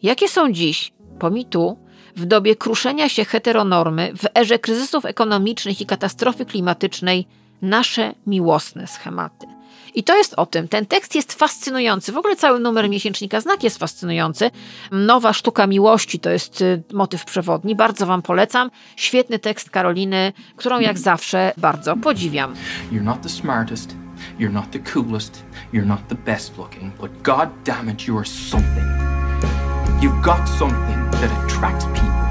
Jakie są dziś, po mitu, w dobie kruszenia się heteronormy, w erze kryzysów ekonomicznych i katastrofy klimatycznej, nasze miłosne schematy? I to jest o tym. Ten tekst jest fascynujący. W ogóle cały numer miesięcznika Znak jest fascynujący. Nowa sztuka miłości to jest y, motyw przewodni. Bardzo Wam polecam. Świetny tekst Karoliny, którą jak zawsze bardzo podziwiam. You're not the smartest, you're not the coolest, you're not the best looking, but god damn it, you are something. You've got something that attracts people.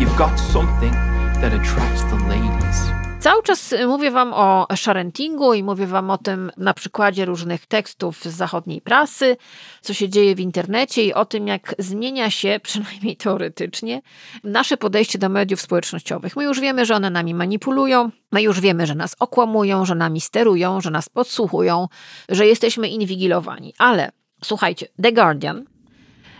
You've got something that attracts the ladies. Cały czas mówię Wam o sharentingu i mówię Wam o tym na przykładzie różnych tekstów z zachodniej prasy, co się dzieje w internecie i o tym, jak zmienia się, przynajmniej teoretycznie, nasze podejście do mediów społecznościowych. My już wiemy, że one nami manipulują, my już wiemy, że nas okłamują, że nami sterują, że nas podsłuchują, że jesteśmy inwigilowani. Ale słuchajcie, The Guardian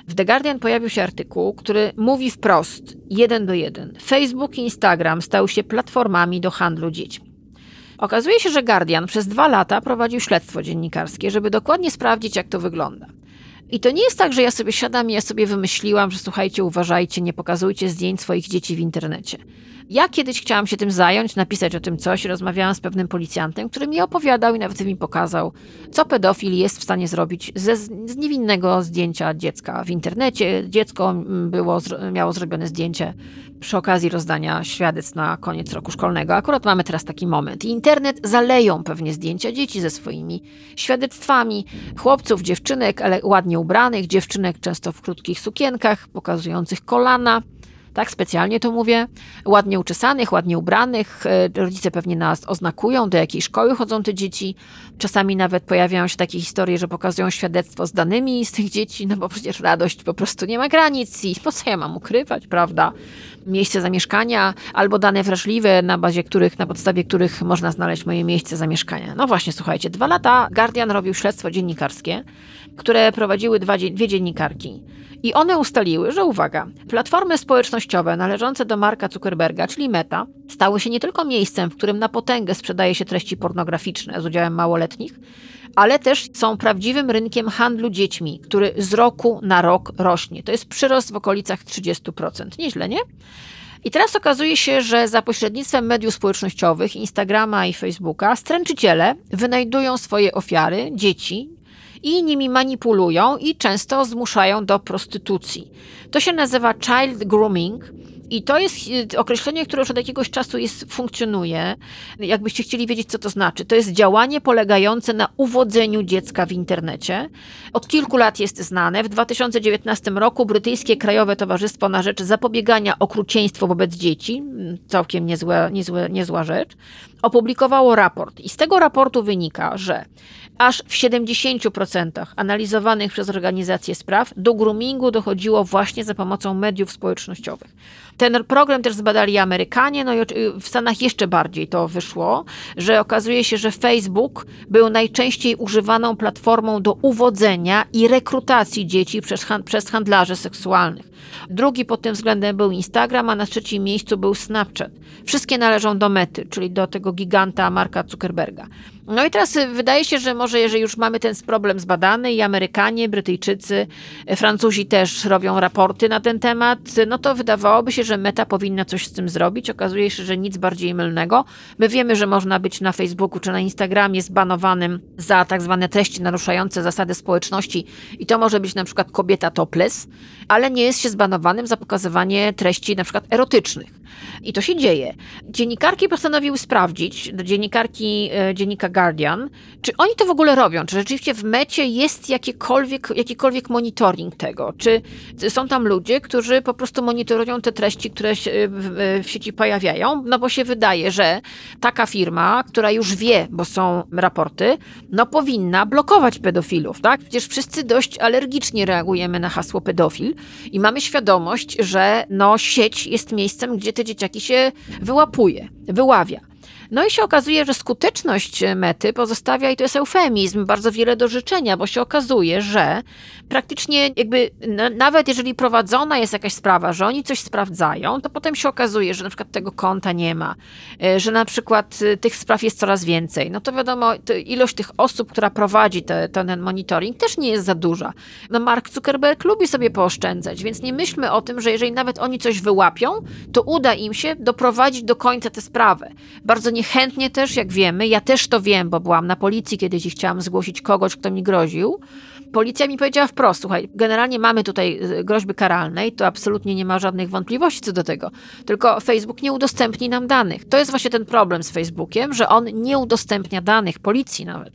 w The Guardian pojawił się artykuł, który mówi wprost, jeden do jeden. Facebook i Instagram stały się platformami do handlu dziećmi. Okazuje się, że Guardian przez dwa lata prowadził śledztwo dziennikarskie, żeby dokładnie sprawdzić, jak to wygląda. I to nie jest tak, że ja sobie siadam i ja sobie wymyśliłam, że słuchajcie, uważajcie, nie pokazujcie zdjęć swoich dzieci w internecie. Ja kiedyś chciałam się tym zająć, napisać o tym coś. Rozmawiałam z pewnym policjantem, który mi opowiadał i nawet mi pokazał, co pedofil jest w stanie zrobić ze, z niewinnego zdjęcia dziecka w internecie. Dziecko mm, było, miało zrobione zdjęcie przy okazji rozdania świadectw na koniec roku szkolnego. Akurat mamy teraz taki moment. Internet zaleją pewnie zdjęcia dzieci ze swoimi świadectwami, chłopców, dziewczynek, ale ładnie ubranych, dziewczynek często w krótkich sukienkach, pokazujących kolana. Tak, specjalnie to mówię. Ładnie uczesanych, ładnie ubranych. E, Rodzice pewnie nas oznakują, do jakiej szkoły chodzą te dzieci. Czasami nawet pojawiają się takie historie, że pokazują świadectwo z danymi z tych dzieci, no bo przecież radość po prostu nie ma granic i po co ja mam ukrywać, prawda? Miejsce zamieszkania albo dane wrażliwe, na bazie których, na podstawie których można znaleźć moje miejsce zamieszkania. No właśnie, słuchajcie, dwa lata Guardian robił śledztwo dziennikarskie, które prowadziły dwa, dwie dziennikarki. I one ustaliły, że uwaga, platformy społecznościowe należące do Marka Zuckerberga, czyli Meta, stały się nie tylko miejscem, w którym na potęgę sprzedaje się treści pornograficzne z udziałem małoletnich, ale też są prawdziwym rynkiem handlu dziećmi, który z roku na rok rośnie. To jest przyrost w okolicach 30%. Nieźle, nie? I teraz okazuje się, że za pośrednictwem mediów społecznościowych, Instagrama i Facebooka, stręczyciele wynajdują swoje ofiary, dzieci, i nimi manipulują i często zmuszają do prostytucji. To się nazywa child grooming. I to jest y, określenie, które już od jakiegoś czasu jest, funkcjonuje. Jakbyście chcieli wiedzieć, co to znaczy. To jest działanie polegające na uwodzeniu dziecka w internecie. Od kilku lat jest znane. W 2019 roku brytyjskie Krajowe Towarzystwo na Rzecz Zapobiegania Okrucieństwu wobec Dzieci, mm, całkiem niezłe, niezłe, niezła rzecz, opublikowało raport. I z tego raportu wynika, że aż w 70% analizowanych przez organizacje spraw do groomingu dochodziło właśnie za pomocą mediów społecznościowych. Ten program też zbadali Amerykanie, no i w Stanach jeszcze bardziej to wyszło, że okazuje się, że Facebook był najczęściej używaną platformą do uwodzenia i rekrutacji dzieci przez, przez handlarzy seksualnych. Drugi pod tym względem był Instagram, a na trzecim miejscu był Snapchat. Wszystkie należą do Mety, czyli do tego giganta Marka Zuckerberga. No i teraz y, wydaje się, że może jeżeli już mamy ten problem zbadany i Amerykanie, Brytyjczycy, Francuzi też robią raporty na ten temat, no to wydawałoby się, że Meta powinna coś z tym zrobić. Okazuje się, że nic bardziej mylnego. My wiemy, że można być na Facebooku czy na Instagramie zbanowanym za tak zwane treści naruszające zasady społeczności i to może być na przykład kobieta topless, ale nie jest się zbanowanym za pokazywanie treści na przykład erotycznych. I to się dzieje. Dziennikarki postanowiły sprawdzić, dziennikarki e, dziennika Guardian, czy oni to w ogóle robią, czy rzeczywiście w mecie jest jakiekolwiek, jakikolwiek monitoring tego, czy są tam ludzie, którzy po prostu monitorują te treści, które się w, w sieci pojawiają, no bo się wydaje, że taka firma, która już wie, bo są raporty, no powinna blokować pedofilów, tak? Przecież wszyscy dość alergicznie reagujemy na hasło pedofil i mamy świadomość, że no sieć jest miejscem, gdzie te dzieciaki się wyłapuje, wyławia. No i się okazuje, że skuteczność mety pozostawia, i to jest eufemizm, bardzo wiele do życzenia, bo się okazuje, że praktycznie jakby na, nawet jeżeli prowadzona jest jakaś sprawa, że oni coś sprawdzają, to potem się okazuje, że na przykład tego konta nie ma, e, że na przykład e, tych spraw jest coraz więcej. No to wiadomo, to ilość tych osób, która prowadzi te, ten monitoring też nie jest za duża. No Mark Zuckerberg lubi sobie pooszczędzać, więc nie myślmy o tym, że jeżeli nawet oni coś wyłapią, to uda im się doprowadzić do końca tę sprawę. Bardzo niechętnie też, jak wiemy, ja też to wiem, bo byłam na policji kiedyś i chciałam zgłosić kogoś, kto mi groził. Policja mi powiedziała wprost, słuchaj, generalnie mamy tutaj y, groźby karalnej, to absolutnie nie ma żadnych wątpliwości co do tego. Tylko Facebook nie udostępni nam danych. To jest właśnie ten problem z Facebookiem, że on nie udostępnia danych, policji nawet.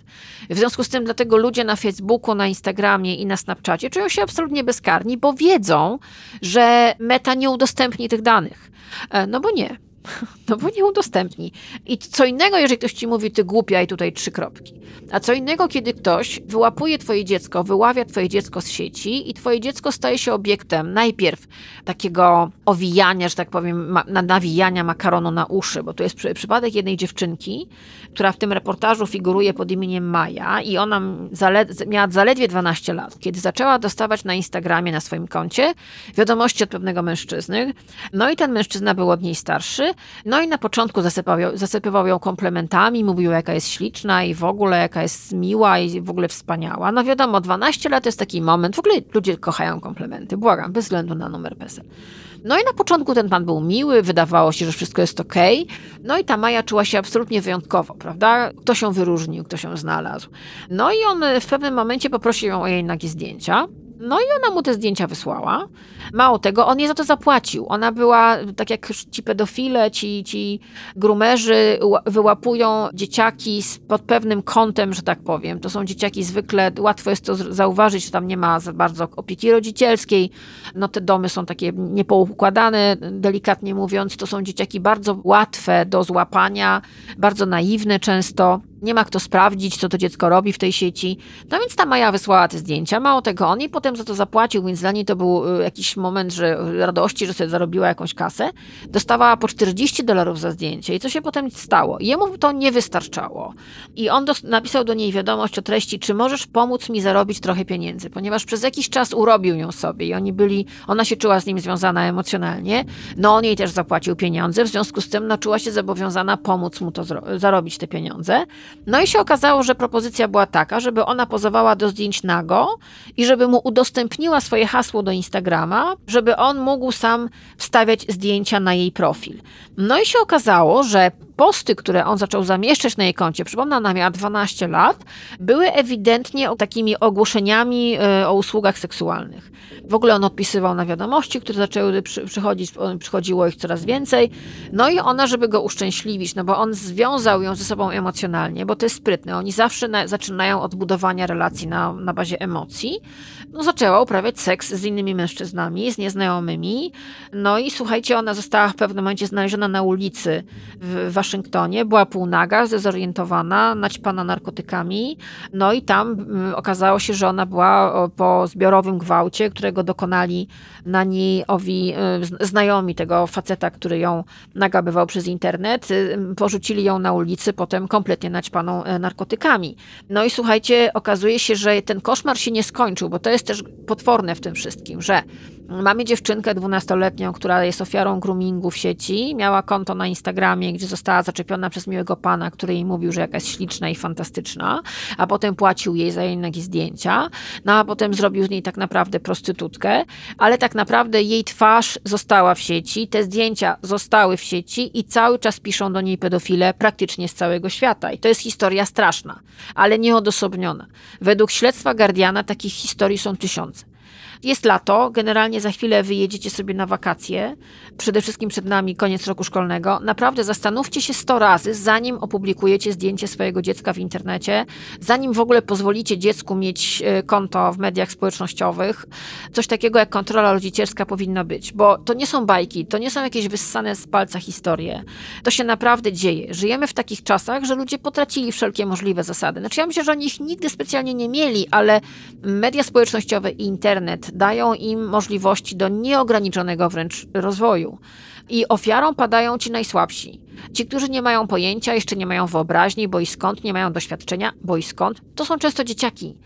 W związku z tym dlatego ludzie na Facebooku, na Instagramie i na Snapchacie czują się absolutnie bezkarni, bo wiedzą, że meta nie udostępni tych danych. E, No bo nie. No bo nie udostępni. I co innego, jeżeli ktoś ci mówi, ty głupia i tutaj trzy kropki. A co innego, kiedy ktoś wyłapuje twoje dziecko, wyławia twoje dziecko z sieci i twoje dziecko staje się obiektem najpierw takiego owijania, że tak powiem, ma, na- nawijania makaronu na uszy, bo to jest przy, przypadek jednej dziewczynki, która w tym reportażu figuruje pod imieniem Maja i ona zale, miała zaledwie 12 lat, kiedy zaczęła dostawać na Instagramie, na swoim koncie wiadomości od pewnego mężczyzny. No i ten mężczyzna był od niej starszy No i na początku zasypał, zasypywał ją komplementami, mówił jaka jest śliczna i w ogóle jaka jest miła i w ogóle wspaniała. No wiadomo, 12 lat to jest taki moment, w ogóle ludzie kochają komplementy, błagam, bez względu na numer PESEL. No i na początku ten pan był miły, wydawało się, że wszystko jest okej. No i ta Maja czuła się absolutnie wyjątkowo, prawda? Kto się wyróżnił, kto się znalazł. No i on e, w pewnym momencie poprosił ją o jej nagie zdjęcia. No i ona mu te zdjęcia wysłała. Mało tego, on jej za to zapłacił. Ona była, tak jak ci pedofile, ci, ci grumerzy ła- wyłapują dzieciaki pod pewnym kątem, że tak powiem. To są dzieciaki zwykle, łatwo jest to zauważyć, że tam nie ma za bardzo opieki rodzicielskiej. No te domy są takie niepoukładane, delikatnie mówiąc. To są dzieciaki bardzo łatwe do złapania, bardzo naiwne często. Nie ma kto sprawdzić, co to dziecko robi w tej sieci. No więc ta Maja wysłała te zdjęcia. Mało tego, on jej potem za to zapłacił, więc dla niej to był y, jakiś moment że radości, że sobie zarobiła jakąś kasę. Dostawała po 40 dolarów za zdjęcie. I co się potem stało? Jemu to nie wystarczało. I on napisał do niej wiadomość o treści, czy możesz pomóc mi zarobić trochę pieniędzy, ponieważ przez jakiś czas urobił ją sobie i oni byli, ona się czuła z nim związana emocjonalnie. No on jej też zapłacił pieniądze, w związku z tym no, czuła się zobowiązana pomóc mu to zarobić te pieniądze. No i się okazało, że propozycja była taka, żeby ona pozowała do zdjęć nago i żeby mu udostępniła swoje hasło do Instagrama, żeby on mógł sam wstawiać zdjęcia na jej profil. No i się okazało, że posty, które on zaczął zamieszczać na jej koncie, przypomnę, ona miała 12 lat, były ewidentnie takimi ogłoszeniami e, o usługach seksualnych. W ogóle on odpisywał na wiadomości, które zaczęły przy, przychodzić, przychodziło ich coraz więcej. No i ona, żeby go uszczęśliwić, no bo on związał ją ze sobą emocjonalnie, bo to jest sprytne. Oni zawsze na, zaczynają od budowania relacji na, na bazie emocji. No, zaczęła uprawiać seks z innymi mężczyznami, z nieznajomymi. No i słuchajcie, ona została w pewnym momencie znaleziona na ulicy w Waszyngtonie. Była półnaga, zdezorientowana, naćpana narkotykami. No i tam mm, okazało się, że ona była po zbiorowym gwałcie, którego dokonali na niej owi y, znajomi tego faceta, który ją nagabywał przez internet. Y, Porzucili ją na ulicy, potem kompletnie naćpaną e, narkotykami. No i słuchajcie, okazuje się, że ten koszmar się nie skończył, bo to jest też potworne w tym wszystkim, że mamy dziewczynkę dwunastoletnią, która jest ofiarą groomingu w sieci, miała konto na Instagramie, gdzie została zaczepiona przez miłego pana, który jej mówił, że jakaś śliczna i fantastyczna, a potem płacił jej za jej nagie zdjęcia, no a potem zrobił z niej tak naprawdę prostytutkę, ale tak naprawdę jej twarz została w sieci, te zdjęcia zostały w sieci i cały czas piszą do niej pedofile praktycznie z całego świata. I to jest historia straszna, ale nieodosobniona. Według śledztwa Guardiana takich historii są tysiące. Jest lato, generalnie za chwilę wyjedziecie sobie na wakacje. Przede wszystkim przed nami koniec roku szkolnego. Naprawdę zastanówcie się 100 razy, zanim opublikujecie zdjęcie swojego dziecka w internecie, zanim w ogóle pozwolicie dziecku mieć e, konto w mediach społecznościowych. Coś takiego jak kontrola rodzicielska powinna być, bo to nie są bajki, to nie są jakieś wyssane z palca historie. To się naprawdę dzieje. Żyjemy w takich czasach, że ludzie potracili wszelkie możliwe zasady. Znaczy ja myślę, że oni ich nigdy specjalnie nie mieli, ale media społecznościowe i internet dają im możliwości do nieograniczonego wręcz rozwoju. I ofiarą padają ci najsłabsi. Ci, którzy nie mają pojęcia, jeszcze nie mają wyobraźni, bo i skąd, nie mają doświadczenia, bo i skąd, to są często dzieciaki.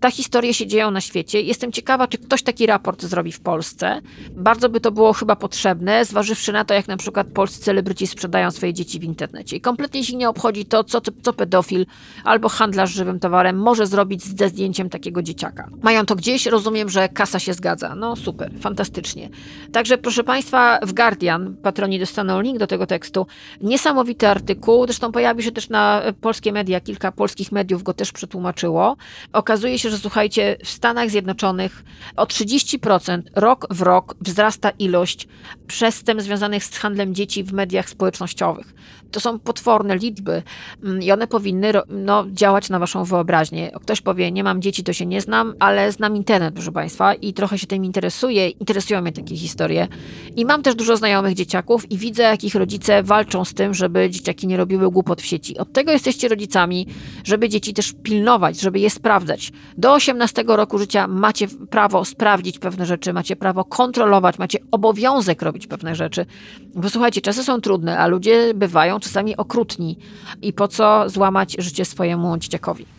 Ta historie się dzieją na świecie. Jestem ciekawa, czy ktoś taki raport zrobi w Polsce. Bardzo by to było chyba potrzebne, zważywszy na to, jak na przykład polscy celebryci sprzedają swoje dzieci w internecie. I kompletnie się nie obchodzi to, co, co pedofil albo handlarz żywym towarem może zrobić ze zdjęciem takiego dzieciaka. Mają to gdzieś, rozumiem, że kasa się zgadza. No super, fantastycznie. Także proszę Państwa, w Guardian, patroni dostaną link do tego tekstu, niesamowity artykuł, zresztą pojawi się też na e, polskie media, kilka polskich mediów go też przetłumaczyło. Okazuje się, że słuchajcie, w Stanach Zjednoczonych o 30% rok w rok wzrasta ilość przestępstw związanych z handlem dzieci w mediach społecznościowych. To są potworne liczby mm, i one powinny no, działać na waszą wyobraźnię. Ktoś powie, nie mam dzieci, to się nie znam, ale znam internet, proszę państwa, i trochę się tym interesuję. Interesują mnie takie historie. I mam też dużo znajomych dzieciaków i widzę, jak ich rodzice walczą z tym, żeby dzieciaki nie robiły głupot w sieci. Od tego jesteście rodzicami, żeby dzieci też pilnować, żeby je sprawdzać. Do 18 roku życia macie prawo sprawdzić pewne rzeczy, macie prawo kontrolować, macie obowiązek robić pewne rzeczy. Bo słuchajcie, czasy są trudne, a ludzie bywają czasami okrutni. I po co złamać życie swojemu dzieciakowi?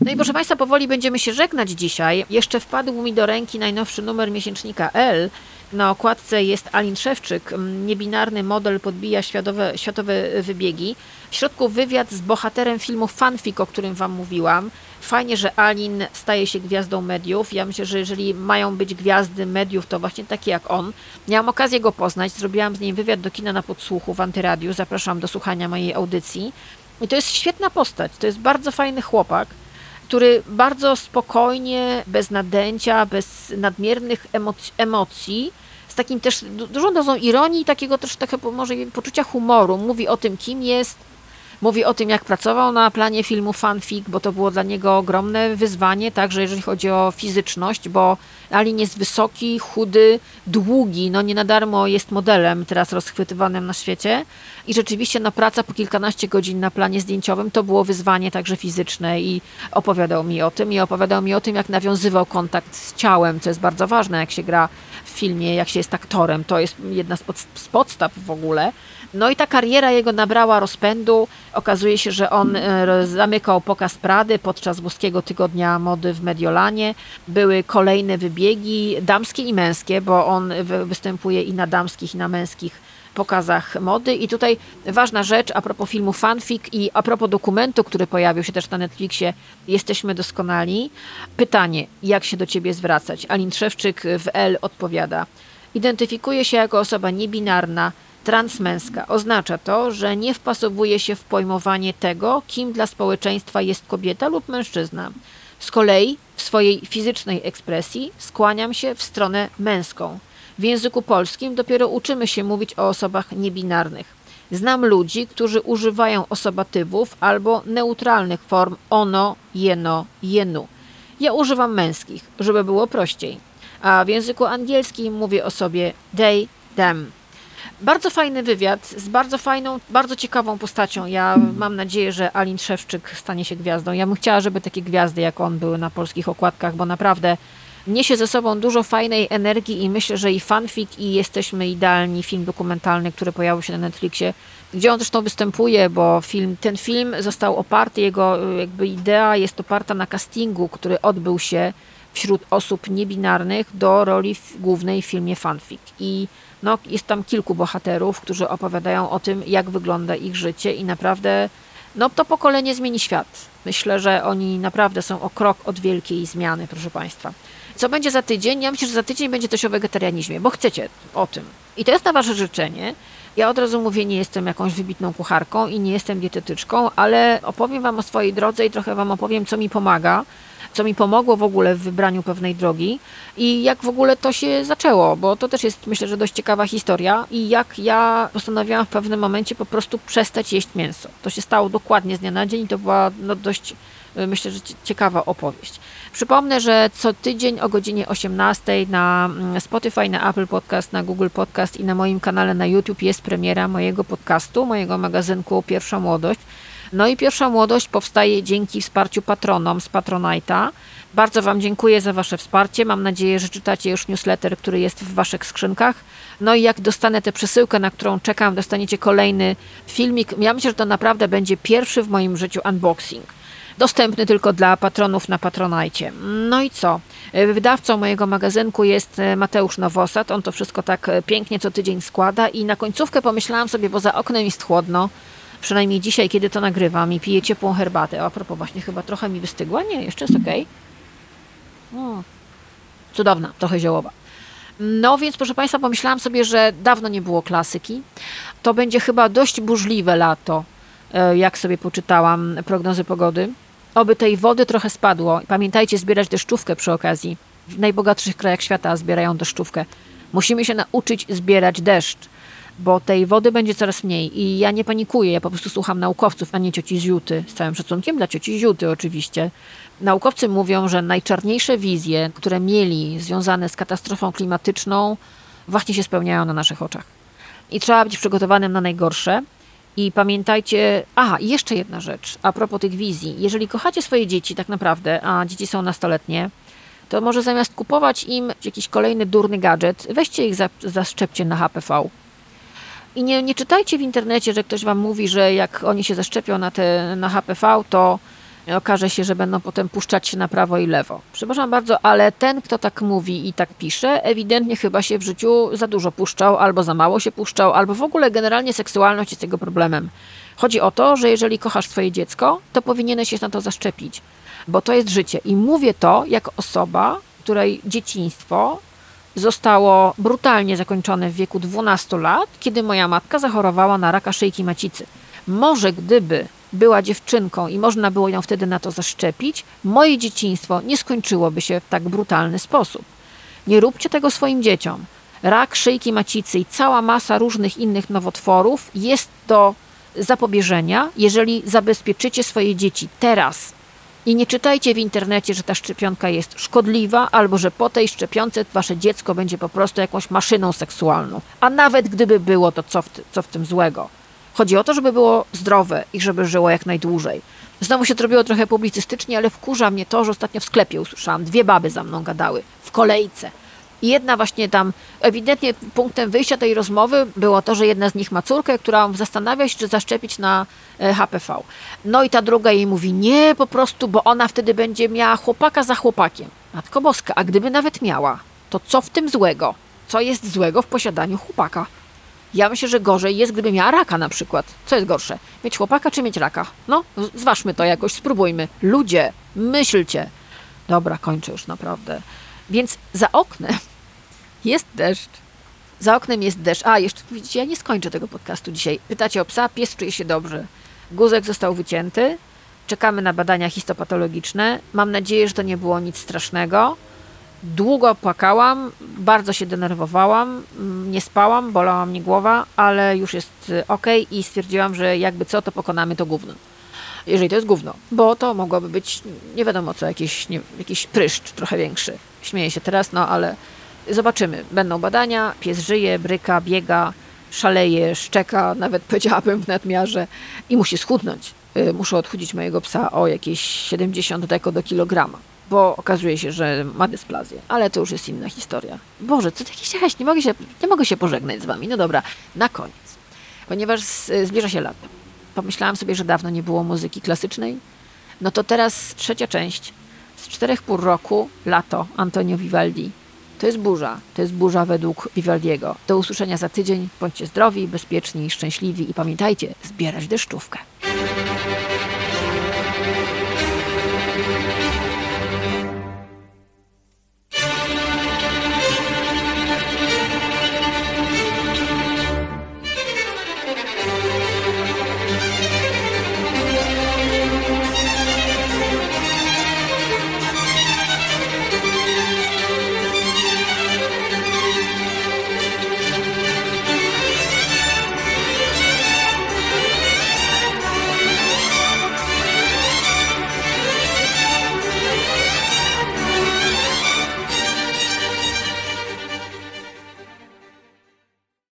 No i proszę Państwa, powoli będziemy się żegnać dzisiaj. Jeszcze wpadł mi do ręki najnowszy numer miesięcznika L Na okładce jest Alin Szewczyk, m, niebinarny model podbija światowe, światowe wybiegi. W środku wywiad z bohaterem filmu Fanfic, o którym Wam mówiłam. Fajnie, że Alin staje się gwiazdą mediów. Ja myślę, że jeżeli mają być gwiazdy mediów, to właśnie takie jak on. Miałam okazję go poznać, zrobiłam z nim wywiad do kina na podsłuchu w Antyradiu. Zapraszam do słuchania mojej audycji. I to jest świetna postać, to jest bardzo fajny chłopak który bardzo spokojnie, bez nadęcia, bez nadmiernych emoc- emocji, z takim też du- dużą dozą ironii takiego też takiego może poczucia humoru, mówi o tym, kim jest, mówi o tym, jak pracował na planie filmu Fanfic, bo to było dla niego ogromne wyzwanie, także jeżeli chodzi o fizyczność, bo Alin jest wysoki, chudy, długi, no nie na darmo jest modelem teraz rozchwytywanym na świecie. I rzeczywiście no, praca po kilkanaście godzin na planie zdjęciowym to było wyzwanie także fizyczne i opowiadał mi o tym i opowiadał mi o tym, jak nawiązywał kontakt z ciałem, co jest bardzo ważne, jak się gra filmie, jak się jest aktorem, to jest jedna z, pod, z podstaw w ogóle. No i ta kariera jego nabrała rozpędu. Okazuje się, że on e, zamykał pokaz Prady podczas włoskiego tygodnia mody w Mediolanie. Były kolejne wybiegi, damskie i męskie, bo on wy- występuje i na damskich, i na męskich pokazach mody. I tutaj ważna rzecz a propos filmu Fanfic i a propos dokumentu, który pojawił się też na Netflixie, Jesteśmy doskonali. Pytanie, jak się do ciebie zwracać? Alin Trzewczyk w L odpowiada. Identyfikuje się jako osoba niebinarna, transmęska. Oznacza to, że nie wpasowuje się w pojmowanie tego, kim dla społeczeństwa jest kobieta lub mężczyzna. Z kolei w swojej fizycznej ekspresji skłaniam się w stronę męską. W języku polskim dopiero uczymy się mówić o osobach niebinarnych. Znam ludzi, którzy używają osobatywów albo neutralnych form ono, jeno, jenu. Ja używam męskich, żeby było prościej. A w języku angielskim mówię o sobie they, them. Bardzo fajny wywiad z bardzo fajną, bardzo ciekawą postacią. Ja mam nadzieję, że Alin Szewczyk stanie się gwiazdą. Ja bym chciała, żeby takie gwiazdy jak on były na polskich okładkach, bo naprawdę niesie ze sobą dużo fajnej energii i myślę, że i fanfic i Jesteśmy Idealni, film dokumentalny, który pojawił się na Netflixie, gdzie on zresztą występuje, bo film, ten film został oparty, jego y, jakby idea jest oparta na castingu, który odbył się wśród osób niebinarnych do roli głównej w filmie Fanfic. I no, jest tam kilku bohaterów, którzy opowiadają o tym, jak wygląda ich życie i naprawdę no, to pokolenie zmieni świat. Myślę, że oni naprawdę są o krok od wielkiej zmiany, proszę Państwa. Co będzie za tydzień? Ja myślę, że za tydzień będzie coś o wegetarianizmie, bo chcecie o tym. I to jest na Wasze życzenie. Ja od razu mówię, nie jestem jakąś wybitną kucharką i nie jestem dietetyczką, ale opowiem Wam o swojej drodze i trochę Wam opowiem, co mi pomaga, co mi pomogło w ogóle w wybraniu pewnej drogi i jak w ogóle to się zaczęło, bo to też jest myślę, że dość ciekawa historia i jak ja postanowiłam w pewnym momencie po prostu przestać jeść mięso. To się stało dokładnie z dnia na dzień i to była no, dość y, myślę, że cie- ciekawa opowieść. Przypomnę, że co tydzień o godzinie 18 na mm, Spotify, na Apple Podcast, na Google Podcast i na moim kanale na YouTube jest premiera mojego podcastu, mojego magazynku Pierwsza Młodość. No i Pierwsza Młodość powstaje dzięki wsparciu patronom z Patronite'a. Bardzo Wam dziękuję za Wasze wsparcie. Mam nadzieję, że czytacie już newsletter, który jest w Waszych skrzynkach. No i jak dostanę tę przesyłkę, na którą czekam, dostaniecie kolejny filmik. Ja myślę, że to naprawdę będzie pierwszy w moim życiu unboxing. Dostępny tylko dla patronów na Patronajcie. No i co? E, Wydawcą mojego magazynku jest e, Mateusz Nowosad. On to wszystko tak e, pięknie co tydzień składa i na końcówkę pomyślałam sobie, bo za oknem jest chłodno, przynajmniej dzisiaj, kiedy to nagrywam i piję ciepłą herbatę. A propos, właśnie chyba trochę mi wystygła. Nie, jeszcze jest okej. Mm. Cudowna, trochę ziołowa. No więc, proszę Państwa, pomyślałam sobie, że dawno nie było klasyki. To będzie chyba dość burzliwe lato, jak sobie poczytałam prognozy pogody. Oby tej wody trochę spadło. Pamiętajcie zbierać deszczówkę przy okazji. W najbogatszych krajach świata zbierają deszczówkę. Musimy się nauczyć zbierać deszcz, bo tej wody będzie coraz mniej. I ja nie panikuję, ja po prostu słucham naukowców, a nie cioci z Juty. Z całym szacunkiem dla cioci z Juty oczywiście. Naukowcy mówią, że najczarniejsze wizje, które mieli związane z katastrofą klimatyczną, właśnie się spełniają na naszych oczach. I trzeba być przygotowanym na najgorsze. I pamiętajcie, aha, jeszcze jedna rzecz a propos tych wizji. Jeżeli kochacie swoje dzieci tak naprawdę, a dzieci są nastoletnie, to może zamiast kupować im jakiś kolejny durny gadżet, weźcie ich, za, zaszczepcie na HPV. I nie, nie czytajcie w internecie, że ktoś wam mówi, że jak oni się zaszczepią na, te, na HPV, to okaże się, że będą potem puszczać się na prawo i lewo. Przepraszam bardzo, ale ten, kto tak mówi i tak pisze, ewidentnie chyba się w życiu za dużo puszczał, albo za mało się puszczał, albo w ogóle generalnie seksualność jest jego problemem. Chodzi o to, że jeżeli kochasz swoje dziecko, to powinieneś się na to zaszczepić, bo to jest życie. I mówię to jako osoba, której dzieciństwo zostało brutalnie zakończone w wieku 12 lat, kiedy moja matka zachorowała na raka szyjki macicy. Może gdyby była dziewczynką i można było ją wtedy na to zaszczepić, moje dzieciństwo nie skończyłoby się w tak brutalny sposób. Nie róbcie tego swoim dzieciom. Rak szyjki macicy i cała masa różnych innych nowotworów jest do zapobieżenia, jeżeli zabezpieczycie swoje dzieci teraz. I nie czytajcie w internecie, że ta szczepionka jest szkodliwa, albo że po tej szczepionce wasze dziecko będzie po prostu jakąś maszyną seksualną. A nawet gdyby było, to co w, co w tym złego? Chodzi o to, żeby było zdrowe i żeby żyło jak najdłużej. Znowu się zrobiło trochę publicystycznie, ale wkurza mnie to, że ostatnio w sklepie usłyszałam, dwie baby za mną gadały, w kolejce. I jedna właśnie tam, ewidentnie punktem wyjścia tej rozmowy było to, że jedna z nich ma córkę, która zastanawia się, czy zaszczepić na e, HPV. No i ta druga jej mówi, nie po prostu, bo ona wtedy będzie miała chłopaka za chłopakiem. Matko Boska, a gdyby nawet miała, to co w tym złego? Co jest złego w posiadaniu chłopaka? Ja myślę, że gorzej jest, gdyby miała raka na przykład. Co jest gorsze? Mieć chłopaka czy mieć raka? No, zważmy to jakoś, spróbujmy. Ludzie, myślcie. Dobra, kończę już naprawdę. Więc za oknem jest deszcz. Za oknem jest deszcz. A, jeszcze widzicie, ja nie skończę tego podcastu dzisiaj. Pytacie o psa, pies czuje się dobrze. Guzek został wycięty. Czekamy na badania histopatologiczne. Mam nadzieję, że to nie było nic strasznego. Długo płakałam, bardzo się denerwowałam, mm, nie spałam, bolała mnie głowa, ale już jest ok i stwierdziłam, że jakby co, to pokonamy to gówno. Jeżeli to jest gówno, bo to mogłoby być nie wiadomo co, jakiś, nie, jakiś pryszcz trochę większy. Śmieję się teraz, no ale zobaczymy. Będą badania, pies żyje, bryka, biega, szaleje, szczeka, nawet powiedziałabym w nadmiarze i musi schudnąć. Y, Muszę odchudzić mojego psa o jakieś 70 deko do kilograma bo okazuje się, że ma dysplazję, ale to już jest inna historia. Boże, co jakiś jakaś, nie mogę się, nie mogę się pożegnać z wami. No dobra, na koniec. Ponieważ zbliża się lato. Pomyślałam sobie, że dawno nie było muzyki klasycznej. No to teraz trzecia część z czterech pół roku, lato, Antonio Vivaldi. To jest burza, to jest burza według Vivaldiego. Do usłyszenia za tydzień. Bądźcie zdrowi, bezpieczni, szczęśliwi i pamiętajcie, zbierać deszczówkę.